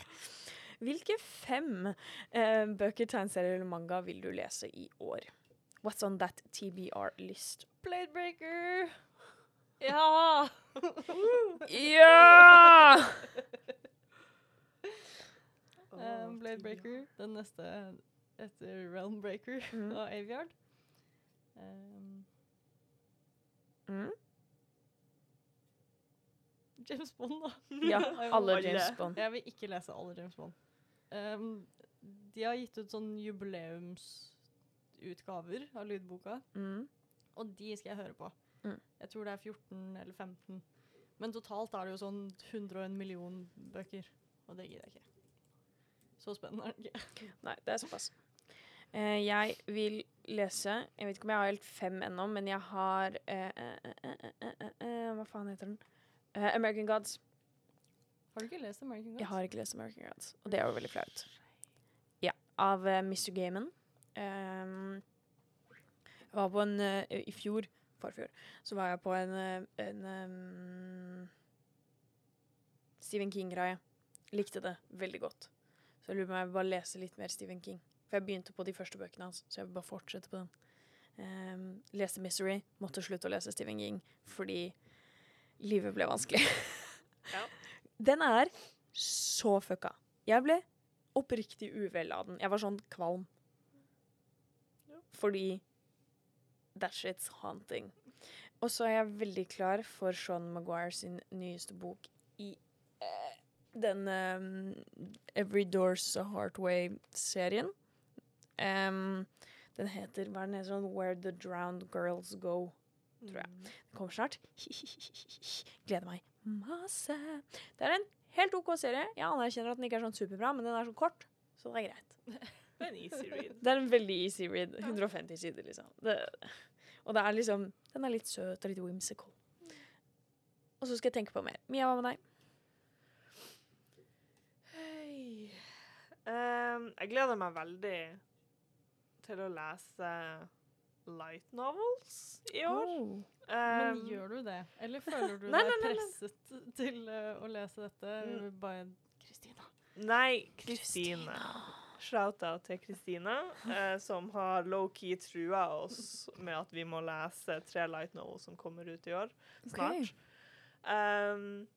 Hvilke fem eh, bøker, tegneserier eller manga vil du lese i år? What's on that TBR list? Bladebreaker! Ja! Ja! Um, Bladebreaker. Den neste etter Realmbreaker Mm. og Aviard. Um, Mm. James Bond, da. Ja, alle James Bond. Jeg vil ikke lese alle James Bond. Um, de har gitt ut sånn jubileumsutgaver av lydboka, Mm. og de skal jeg høre på. Mm. Jeg tror det er 14 eller 15. Men totalt er det jo sånn 101 million bøker, og det gidder jeg ikke. Så spennende er det ikke. Nei, det er såpass. Uh, jeg vil lese Jeg vet ikke om jeg har helt fem ennå, men jeg har uh, uh, Hva faen heter den? American Gods. Har du ikke lest American Gods? Jeg har ikke lest American Gods, og det er jo veldig flaut. Ja, av uh, Mr. Gaiman. Um, jeg var på en uh, I fjor, forfjor, så var jeg på en, uh, en um, Stephen King-greie. Likte det veldig godt. Så jeg lurer på om jeg vil bare lese litt mer Stephen King. For jeg begynte på de første bøkene hans, så jeg vil bare fortsette på den. Um, leste Misery, måtte slutte å lese Stephen King fordi livet ble vanskelig. Ja. Den er så fucka. Jeg ble oppriktig uvel av den. Jeg var sånn kvalm. Fordi that shit's haunting. Og så er jeg veldig klar for Sean Maguire sin nyeste bok i uh, den um, Every Door's a Heartway-serien. Um, den heter hva den heter sånn Where the Drowned Girls Go. tror jeg. Den kommer snart. Gleder meg masse. Det er en helt OK serie. Jeg anerkjenner at den ikke er sånn superbra, men den er så kort, så det er greit. Det er en easy read. Det er en veldig easy read. 150 sider, liksom. Det, og det er liksom Den er litt søt og litt whimsical. Og så skal jeg tenke på mer. Mia, hva med deg? Hei. Ehm, jeg gleder meg veldig til å lese light novels i år. Oh. Men Ehm, gjør du det? Eller føler du Nei, deg nei, nei, nei. presset til uh, å lese dette? Mm. Bare Kristina. Nei, Kristine. Shout-out til Kristine, uh, som har low-key trua oss med at vi må lese tre light novels som kommer ut i år snart. Um,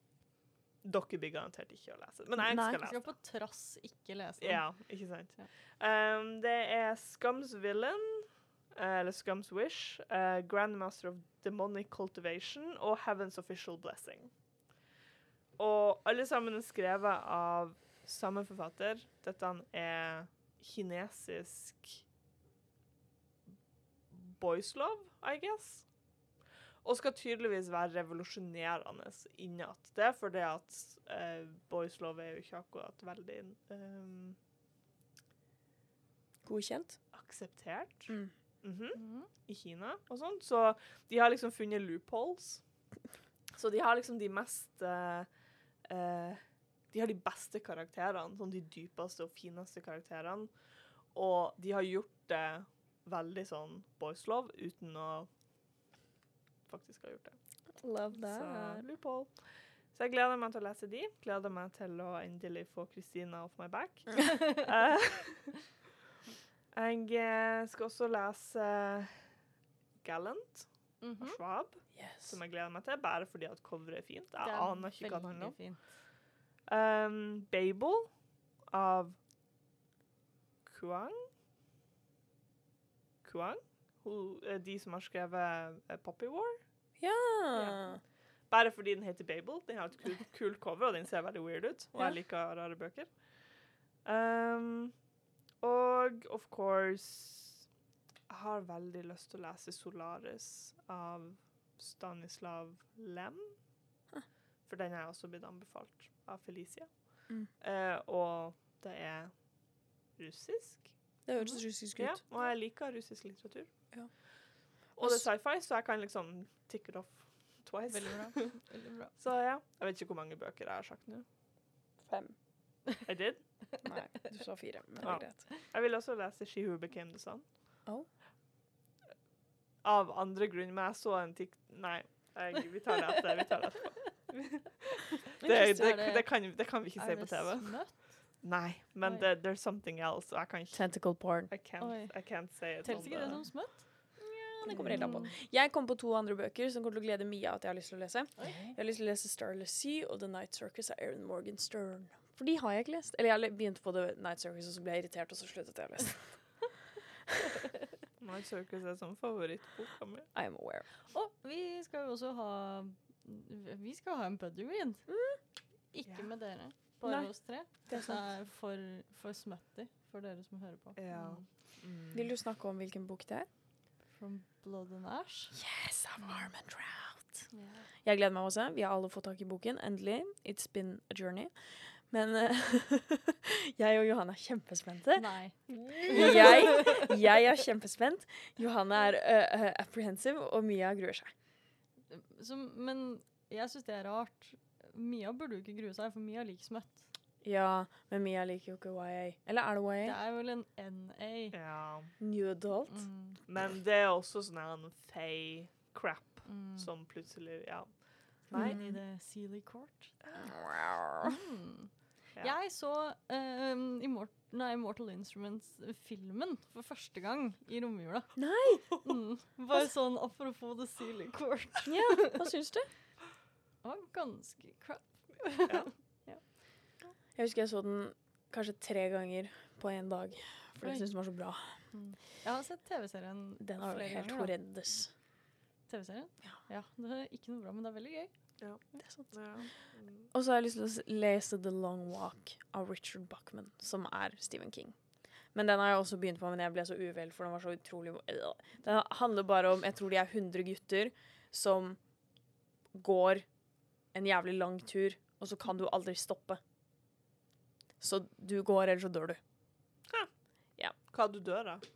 dere blir garantert ikke å lese, men jeg Nei. skal lese. skal på trass ikke lese den. Ja, ikke sant? Um, det er Scums Villain, eller Scums Wish, eh, Grandmaster of Demonic Cultivation og Heaven's Official Blessing. Og alle sammen er skrevet av samme forfatter. Dette er kinesisk boys love, I guess. Og skal tydeligvis være revolusjonerende innat. Det fordi at uh, boys love er jo ikke akkurat veldig um, Godkjent? akseptert Mm. Mhm, -hmm. i Kina og sånn. Så de har liksom funnet loopholes. Så de har liksom de mest uh, uh, De har de beste karakterene, sånn de dypeste og fineste karakterene. Og de har gjort det veldig sånn boys love uten å faktisk ha gjort det. Love Så loophole. Så jeg gleder meg til å lese de. Gleder meg til å endelig få Christina off my back. Eh, jeg eh, skal også lese Gallant av Mhm. Schwab, Yes. som jeg gleder meg til, bare fordi at coveret er fint. Jeg er aner ikke hva det handler om. Um, Babel av Kuang. Kuang? Hun, eh, de som har skrevet eh, Poppy War. Ja. Bare fordi den heter Babel. Den har et kult cover, og den ser veldig weird ut. Og jeg liker rare bøker. Um, og of course Jeg har veldig lyst til å lese Solaris av Stanislav Lem. For den er også blitt anbefalt av Felicia. Mm. Eh, og det er russisk. Det høres russisk Ja, ut. og jeg liker russisk litteratur. Ja. Og det er sci-fi, så jeg kan liksom tick it off twice. Veldig bra. Veldig bra. Så ja, jeg vet ikke hvor mange bøker jeg har sagt nå. Fem. I did. Nei, du sa fire, men det er greit. Jeg vil også lese She Who Became the Sun. Oh. Av andre grunner, men jeg så en tikk... Nei, jeg, vi tar det etter. Vi tar det etterpå. Det, det, det, kan, det kan vi ikke se på det TV. Nei, men det, there's something else, og jeg kan ikke Tentacle porn. I can't, I can't say it. Telles ikke det som smøtt? det kommer helt an på. Mm. Jeg kom på to andre bøker som kommer til å glede Mia at jeg har lyst til å lese. Jeg har lyst til å lese Starless Sea og The Night Circus av Erin Morgan Stern. For de har jeg ikke lest. Eller jeg begynte på The Night Circus, og så ble jeg irritert, og så sluttet jeg å lese. Night Circus er som favorittboka mi. I am aware. Og vi skal jo også ha Vi skal ha en buddy read. Ikke yeah. med dere, bare Nei, oss tre. det er er for, for smutty for dere som hører på. Ja. Mm. Mm. Vil du snakke om hvilken bok det er? From Blood and Ash. Yes, I'm Armand Trout. Yeah. Jeg gleder meg også. Vi har alle fått tak i boken. Endelig. It's been a journey. Men eh, jeg og Johanne er kjempespente. Nei. Jeg, jeg er kjempespent. Johanne er uh, uh, apprehensive, og Mia gruer seg. Som, men jeg syns det er rart. Mia burde jo ikke grue seg, for Mia liker smøtt. Ja, men Mia liker jo ikke YA. Eller er det YA? Det er vel en NA. ja. New Adult? Mm, Men det er også sånn her en fey crap mm. som plutselig Ja. Nei. Mm. i det Sealy Court. Mm. Ja. Jeg så uh, Immort nei, Immortal Instruments-filmen for første gang i romjula. Nei! Mm. Bare sånn apropos The Sealy Court. Ja, hva syns du? Det var ganske crap. Jeg husker jeg så den kanskje tre ganger på én dag. For jeg syns den var så bra. Mm. Jeg har sett TV-serien Den er helt horrendous. TV-serien? Ja. Det er ikke noe bra, men det er veldig gøy. Det er sant. Ja. Mm. Og så har jeg lyst til å lese The Long Walk av Richard Buckman, som er Stephen King. Men den har jeg også begynt på, men jeg ble så uvel, for den var så utrolig Øh. Den handler bare om Jeg tror de er 100 gutter som går en jævlig lang tur, og så kan du aldri stoppe. Så du går, eller så dør du. Ja Hva du dør av?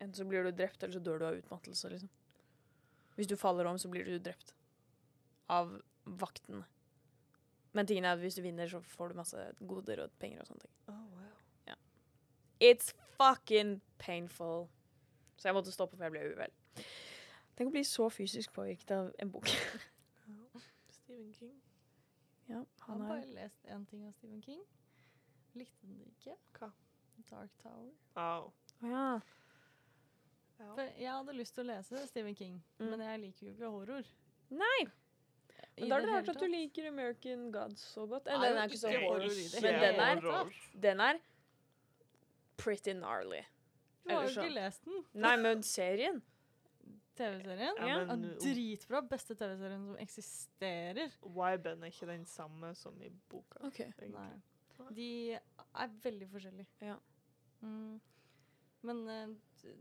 Enten så blir du drept, eller så dør du av utmattelse, liksom. Hvis du faller om, så blir du drept. Av vaktene. Men tingen er at hvis du vinner, så får du masse goder og penger og sånne ting. Oh, wow. It's fucking painful. Så jeg måtte stoppe, for jeg ble uvel. Tenk å bli så fysisk påvirket av en bok. Stephen King. ja, han har er bare lest én ting av Stephen King. Likte den ikke. Hva? Dark Tower. Oh. Ja. Ja. For jeg hadde lyst til å lese Stephen King, Mm. men jeg liker jo ikke horror. Nei! Men da har du hørt at du liker American Gods så godt. Nei, den er ikke så ikke horror. horror Men den er, den er pretty gnarly. Du har jo ikke lest den. Nei, men serien TV-serien. Ja, Ja, dritbra. Beste TV-serien som eksisterer. viben er ikke den samme som i boka. Okay. De er veldig forskjellige. Ja. Mm. Men eh,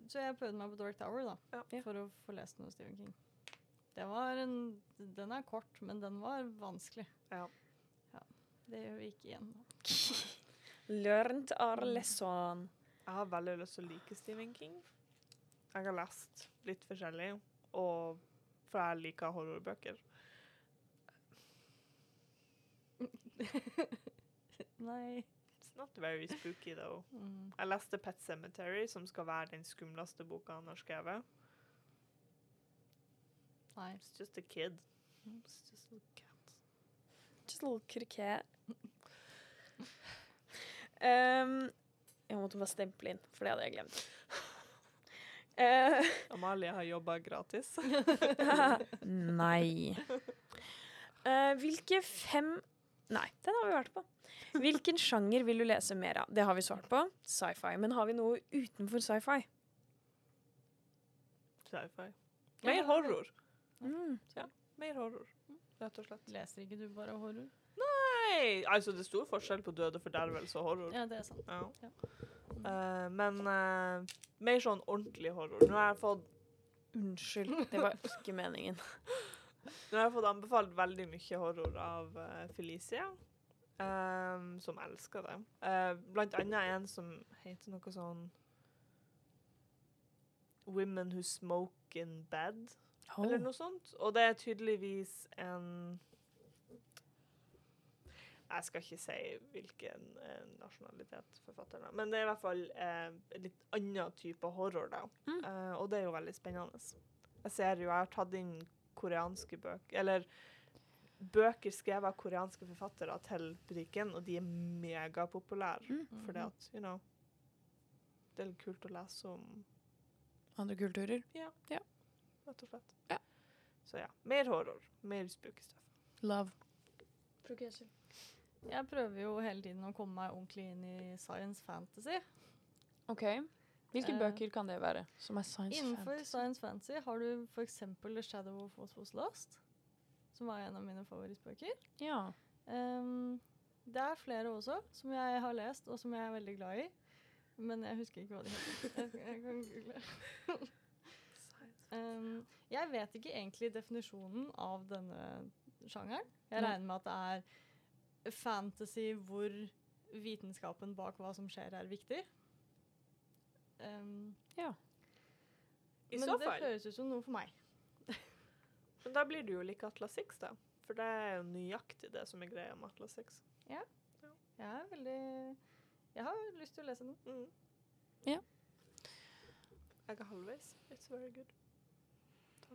Så jeg prøvde meg på Dark Tower, da. Ja. For å få lest noe Stephen King. Det var en Den er kort, men den var vanskelig. Ja. Ja. Det gjør vi ikke igjen. Learned our lesson. Jeg har veldig lyst til å like Stephen King. Jeg har lest litt forskjellig, og for jeg liker horrorbøker. Nei. It's not very spooky, though. Mm. Jeg leste Pet Cemetery, som skal være den skumleste boka han har skrevet. Nei. It's just a kid. It's just a cat. Just a little cricket. um, jeg måtte bare stemple inn, for det hadde jeg glemt. Uh, Amalie har jobba gratis. nei. Uh, hvilke fem Nei, den har vi vært på. Hvilken sjanger vil du lese mer av? Det har vi svart på. Sci-fi. Men har vi noe utenfor sci-fi? Sci-fi. Mer horror. Mm. Mer horror, rett og slett. Leser ikke du bare horror? Nei, altså det er stor forskjell på døde fordervelse og horror. Ja, det er sant. Ja. Ja. Uh, men uh, mer sånn ordentlig horror. Nå har jeg fått, Unnskyld, det var ikke meningen. nå har jeg fått anbefalt veldig mye horror av uh, Felicia, Um, som elsker det. Uh, blant annet en som heter noe sånn Women Who Smoke in Bed, eller noe sånt. Og det er tydeligvis en Jeg skal ikke si hvilken eh, nasjonalitet forfatteren er, men det er i hvert fall eh, en litt annen type horror, da. Mm. Eh, og det er jo veldig spennende. Jeg ser jo, jeg har tatt inn koreanske bøker, eller bøker skrevet av koreanske forfattere til butikken, og de er megapopulære. Mm. Fordi at, you know Det er litt kult å lese om Andre kulturer. Ja. ja. Rett og slett. Ja. Så ja. Mer horror. Mer spøkelsesstuff. Love. Progressive. Jeg prøver jo hele tiden å komme meg ordentlig inn i science fantasy. OK. Hvilke Eh, bøker kan det være som er science Innenfor fantasy? science fantasy har du f.eks. The Shadow of What Was Lost, som er en av mine favorittbøker. Ja. Um, det er flere også som jeg har lest, og som jeg er veldig glad i. Men jeg husker ikke hva de heter. Jeg, jeg kan google. Ehm, jeg vet ikke egentlig definisjonen av denne sjangeren. Jeg regner med at det er fantasy hvor vitenskapen bak hva som skjer, er viktig. Ja. I men så det føles høres ut som noe for meg. Men da blir det jo like Atlas 6, da. For det er jo nøyaktig det som er greia med Atlas 6. Jeg er veldig Jeg har lyst til å lese den. Mm. Ja. Jeg er halvveis. It's very good.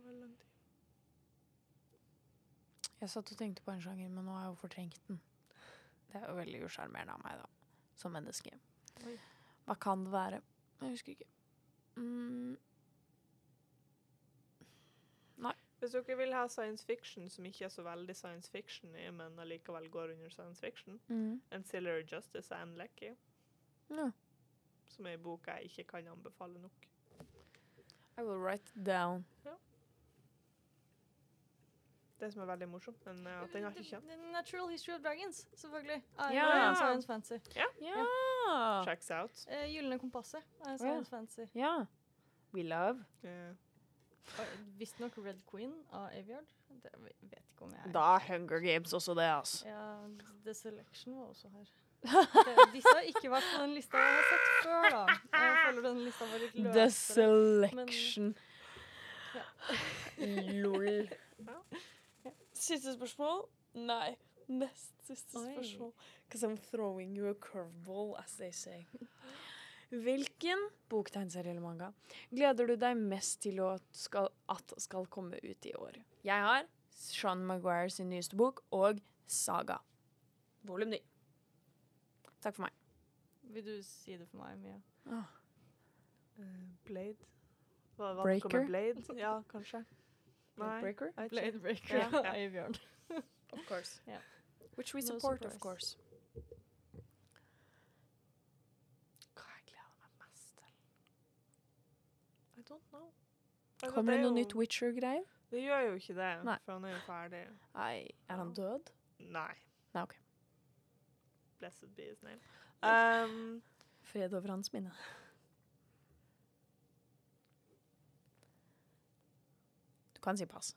Tar veldig lang tid. Jeg satt og tenkte på en sjanger, men nå har jeg jo fortrengt den. Det er jo veldig usjarmerende av meg, da. Som menneske. Oi. Hva kan det være? Jeg husker ikke. Mm. Hvis dere vil ha science fiction som ikke er så veldig science fiction i, men allikevel går under science fiction, Mm. Ancillary Justice and Lecky, Ja. som er ei bok jeg ikke kan anbefale nok. I will write it down. Det som er veldig morsomt, men eh, at den har ikke kjent. The Natural History of Dragons, selvfølgelig. Er Ja. science Fancy. Ja! Checks out. Uh, Gylne kompasset er science Fancy Ja. We love. Eh, Og Visstnok Red Queen av Aviard. Det vet ikke om jeg er. Da er Hunger Games også det, altså. Ja, The Selection var også her. Det, disse har ikke vært på den lista jeg har sett før, da. Jeg føler den lista var litt The Selection. selection. Ja. Lol. Siste spørsmål? Nei. Nest siste Oi. spørsmål. Because I'm throwing you a curveball, as they say. Hvilken boktegneserie eller manga gleder du deg mest til å skal, at skal komme ut i år? Jeg har Sean Maguire sin nyeste bok og Saga. Volum 9. Takk for meg. Vil du si det for meg, Mia? eh, Blade. Hva hva Breaker? Blade? Ja, kanskje. Breaker? Blade Breaker Ja, av yeah. Aviard. Of course. Yeah. Which we No support, of course. Hva jeg gleder meg mest til? I don't know. Altså, Kommer det noe nytt Witcher-greier? Det gjør jo ikke det, Nei. for han er jo ferdig. Nei, er han død? Nei. Nei, ok. Blessed be his name. Um, Fred over hans minne. Du kan si pass.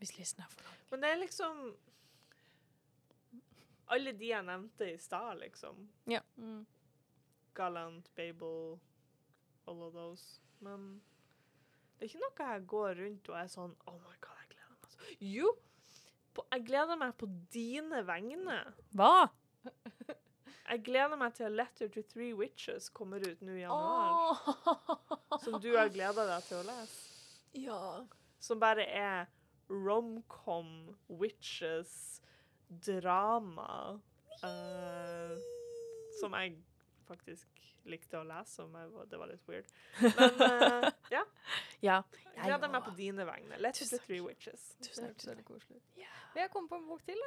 Hvis listen er for lang. men det er liksom Alle de jeg nevnte i stad, liksom. Mm. Gallant, Babel, all of those. Men det er ikke noe jeg går rundt og er sånn Oh my god, jeg gleder meg så Jo! På, jeg gleder meg på dine vegne. Hva? Jeg gleder meg til Letter to Three Witches kommer ut nå i januar. Som du har gleda deg til å lese. Ja. Som bare er romcom, witches, drama. uh, som jeg faktisk likte å lese, om. var- det var litt weird. Men uh, ja, Ja. jeg gleder meg på dine vegne. Let's Tusen Three Witches. Tusen takk. veldig koselig. Ja. Jeg kom på en bok til.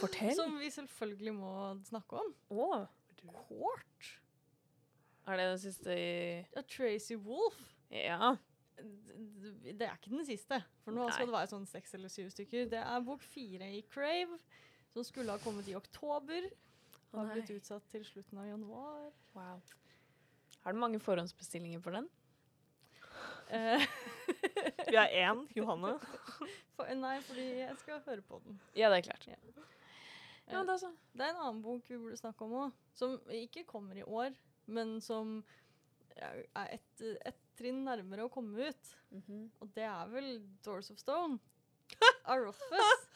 Fortell. Som vi selvfølgelig må snakke om. Oh. Court er det den siste i av Tracy Wolf. Ja. Det er ikke den siste, for nå skal det være sånn seks eller syv stykker. Det er bok fire i Crave, som skulle ha kommet i oktober. Har blitt utsatt til slutten av januar. Wow. Har du mange forhåndsbestillinger for den? Vi har én, Johanne. for, nei, fordi jeg skal høre på den. Ja, det er klart. Ja. Ja. Det er en annen bok vi burde snakke om òg, som ikke kommer i år, men som er et, et trinn nærmere å komme ut. Mhm. Og det er vel Doors of Stone av Rothfuss.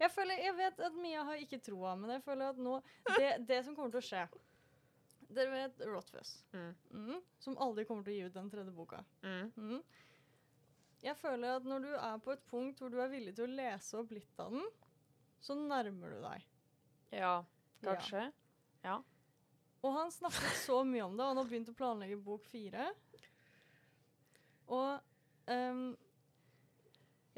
Jeg, føler, jeg vet at Mia har ikke troa, men jeg føler at nå Det, det som kommer til å skje Dere vet Rothfuss, Mm. mm, som aldri kommer til å gi ut den tredje boka. Mm. Mhm. Jeg føler at når du er på et punkt hvor du er villig til å lese opp litt av den, så nærmer du deg. Ja, kanskje. Og han snakket så mye om det, han har begynt å planlegge bok fire. Og um,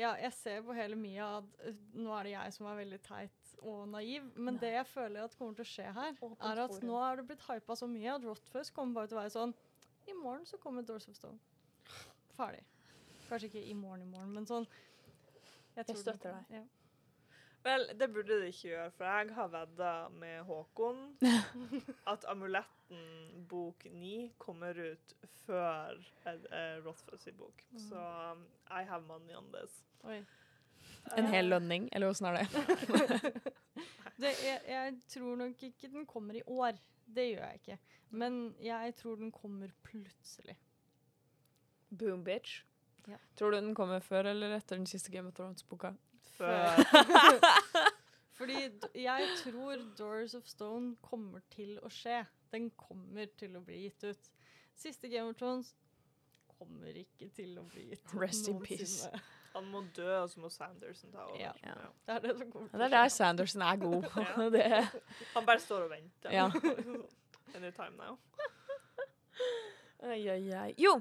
Ja, jeg ser på hele Mia at eh, nå er det jeg som er veldig teit og naiv, men det jeg føler at kommer til å skje her, Åpent er at forum. nå er det blitt hypa så mye at Rottfuss kommer bare til å være sånn I morgen så kommer Doors of Stone. Ferdig. Kanskje ikke i morgen i morgen, men sånn Jeg, tror den støtter deg. Ja. Vel, det burde det ikke gjøre, for jeg har vedda med Håkon at Amuletten bok 9 kommer ut før uh, Rothfuss i bok. Mm. Så um, I have money on this. Oi. En hel lønning, eller åssen er det? Det, jeg, jeg tror nok ikke den kommer i år. Det gjør jeg ikke. Men jeg tror den kommer plutselig. Boom, bitch. Ja. Tror du den kommer før eller etter den siste Game of Thrones-boka? Fordi jeg tror Doors of Stone kommer til å skje. Den kommer til å bli gitt ut. Siste Game of Thrones kommer ikke til å bli gitt ut Rest in peace Han må dø, og så må Sanderson ta over. Ja. Ja. Det er det som kommer til det er der Sanderson er god. Ja. det. Han bare står og venter. Ja. Anytime now. Ai, ai, ai. Jo!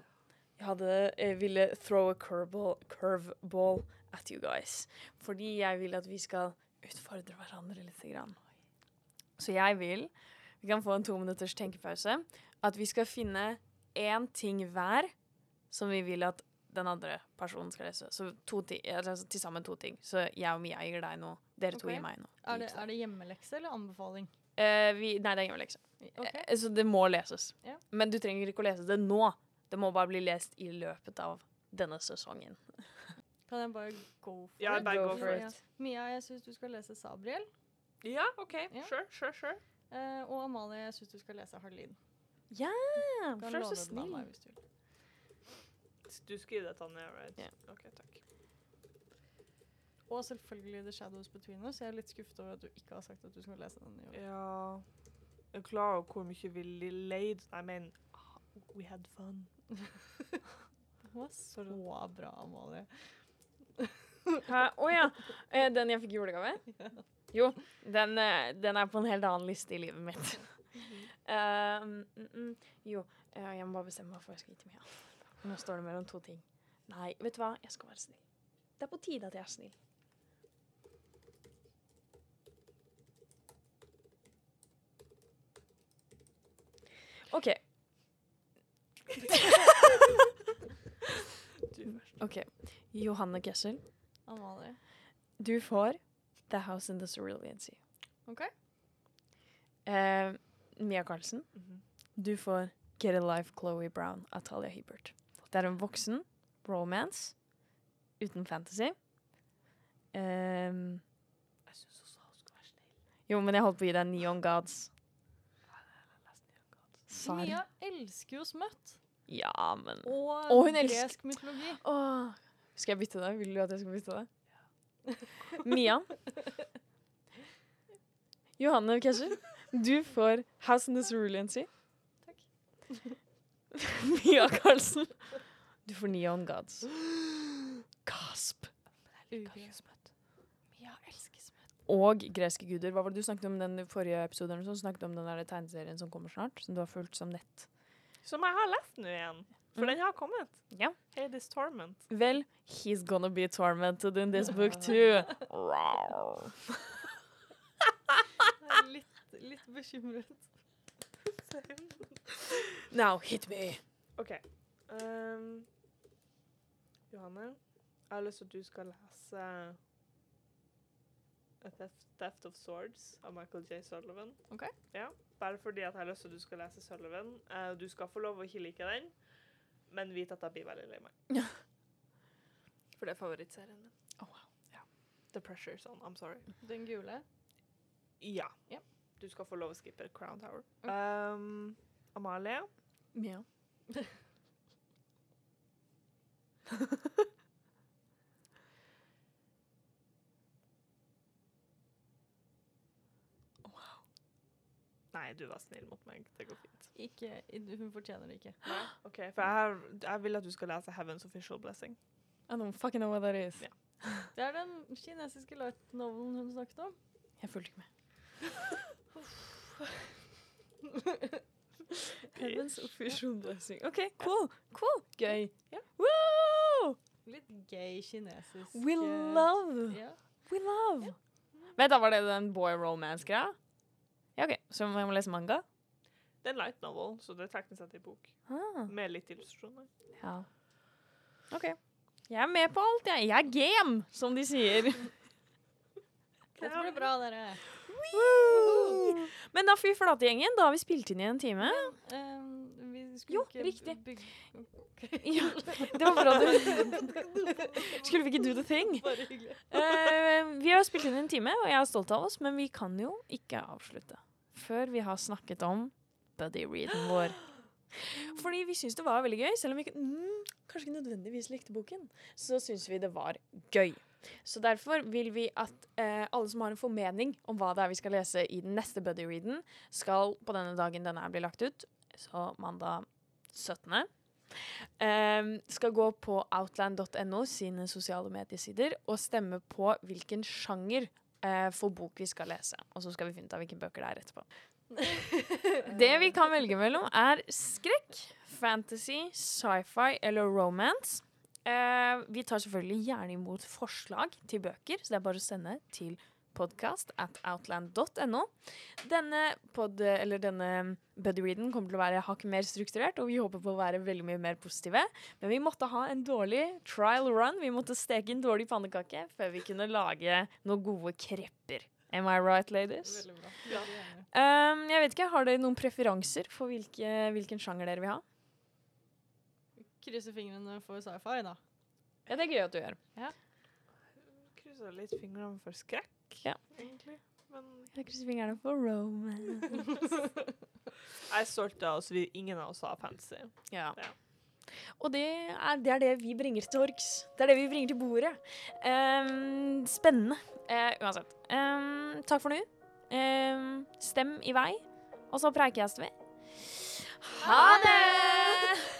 Jeg hadde, jeg ville throw a curveball, curveball at you guys. Fordi jeg vil at vi skal utfordre hverandre litt. Grann. Så jeg vil Vi kan få en to minutters tenkepause. At vi skal finne én ting hver som vi vil at den andre personen skal lese. Så to ti- altså, til sammen to ting. Så jeg og Mia gir deg noe. Dere to gir meg noe. Er det, er det hjemmelekse eller anbefaling? Eh, vi, nei, det er hjemmelekse. Okay. Eh, Så det må leses. Yeah. Men du trenger ikke å lese det nå. Det må bare bli lest i løpet av denne sesongen. Kan jeg bare go for yeah, it? bare Go go for it. it. Ja. Mia, jeg syns du skal lese Sabriel. Ja, OK. Ja. Sure, sure, sure. Uh, og Amalie, jeg syns du skal lese Harlin. Ja! Yeah, er så snill. meg hvis du vil. Du skriver dette ned, right? Ja. OK, takk. Og selvfølgelig The Shadows Between Us. Jeg er litt skuffet over at du ikke har sagt at du skal lese den i år. Ja Jeg er klar over hvor mye vi leid I mean, we had fun. Den var så bra, Amalie. Hæ? Å ja. Eh, Den jeg fikk i julegave? Jo, den, eh, den er på en helt annen liste i livet mitt. Uh, mm, mm, jo, jeg må bare bestemme meg for hva jeg skal gi til Mia. Nå står det mellom to ting. Nei, vet du hva? Jeg skal være snill. Det er på tide at jeg er snill. OK. Ok. Johanne Kessel, Amalie. du får The House in the Cerulean Sea. OK? Eh, Mia Carlsen. Mm -hmm. du får Get a Life Chloe Brown av Talia Hibbert. Det er en voksen romance uten fantasy. Ehm, Jeg syns også hun skulle være snill. jo, men jeg holdt på å gi deg Neon Gods. Sar. Mia elsker jo Smut. Ja, men Og Og gresk mytologi. Åh. Skal jeg bytte det? Vil du at jeg skal bytte det? Mia. Johanne Kesher, du får House in the Cerulean Sea. Takk. Mia Karlsen, du får Neon Gods. Gasp. Mia elsker smøtt. Og greske guder. Hva var det du snakket om den i forrige episoden? Du snakket om den der tegneserien som kommer snart, som du har fulgt som nett. Som jeg har lest nå igjen. For Mm. den har kommet. Ja. Hades Torment. Vel, he's gonna be tormented in this book too. Jeg er litt, litt bekymret. Now hit me. OK. Um, Johanne, jeg har lyst til at du skal lese A Theft, Theft of Swords av Michael J. Sullivan. Okay. Ja, Bare fordi jeg har lyst til at du skal lese Sullivan. Uh, du skal få lov å ikke like den, men vit at jeg blir veldig lei meg. Ja. For det er favorittserien min. Oh, wow. Ja. The Pressure's On. I'm sorry. Den gule. Ja. Yeah. Du skal få lov å skippe Crown Tower. Ok. Um, Amalie, Mia. Nei, du var snill mot meg. Det går fint. Ikke, hun fortjener det ikke. Nei? OK, for jeg, har, jeg vil at du skal lese Heaven's Official Blessing. I don't fucking know what that is. Ja. Det er den kinesiske light novelen hun snakket om. Jeg fulgte ikke med. Heavens official blessing. OK, cool. Cool. Gøy. Yeah. Woo! Litt gay kinesisk. We eh, love. Yeah. We love. Vent, da var det den boy romance-greia? Ja, OK. Så jeg må lese manga? Det er en light novel, så det er teknisk sett en bok. Ah, Med litt illustrasjoner. ja. OK. Jeg er med på alt, jeg. Jeg er game, som de sier. Dette blir bra, dere. Woo! Men da, fy flate, gjengen. Da har vi spilt inn i en time. Um, vi skulle Jo, ikke riktig. bygge Ja, det var bra du Skulle vi ikke do the thing? Uh. Eh, vi har spilt inn en time, og jeg er stolt av oss, men vi kan jo ikke avslutte før vi har snakket om buddy readen vår. Fordi vi syns det var veldig gøy, selv om vi mm, kanskje ikke nødvendigvis likte boken. Så syns vi det var gøy. Så derfor vil vi at eh, alle som har en formening om hva det er vi skal lese i den neste buddy readen, skal på denne dagen denne blir lagt ut, så mandag 17. Um, skal gå på outland.no sine sosiale mediesider og stemme på hvilken sjanger eh, for bok vi skal lese. Og så skal vi finne ut av hvilke bøker det er etterpå. Det vi kan velge mellom, er skrekk, fantasy, sci-fi eller romance. Eh, vi tar selvfølgelig gjerne imot forslag til bøker, så det er bare å sende til podcast at outland.no. Denne, pod, eller denne buddy-readen kommer til å være hakket mer strukturert, og vi håper på å være veldig mye mer positive. Men vi måtte ha en dårlig trial run. Vi måtte steke en dårlig pannekake før vi kunne lage noen gode krepper. Am I right, ladies? Veldig bra. Ja. Um, jeg vet ikke, Har dere noen preferanser for hvilke, hvilken sjanger dere vil ha? Krysse fingrene for sci-fi, da. Ja, Det er gøy at du gjør. Krysser litt fingrene for skrekk, Ja. egentlig. Men Jeg krysser fingrene for romance. jeg er stolt av oss. Vi, ingen av oss har fancy. Ja. Ja. Og det er, det er det vi bringer til torgs. Det er det vi bringer til bordet. Um, spennende. Uh, uansett. Um, takk for nå. Um, stem i vei, og så preikes vi. Ha det!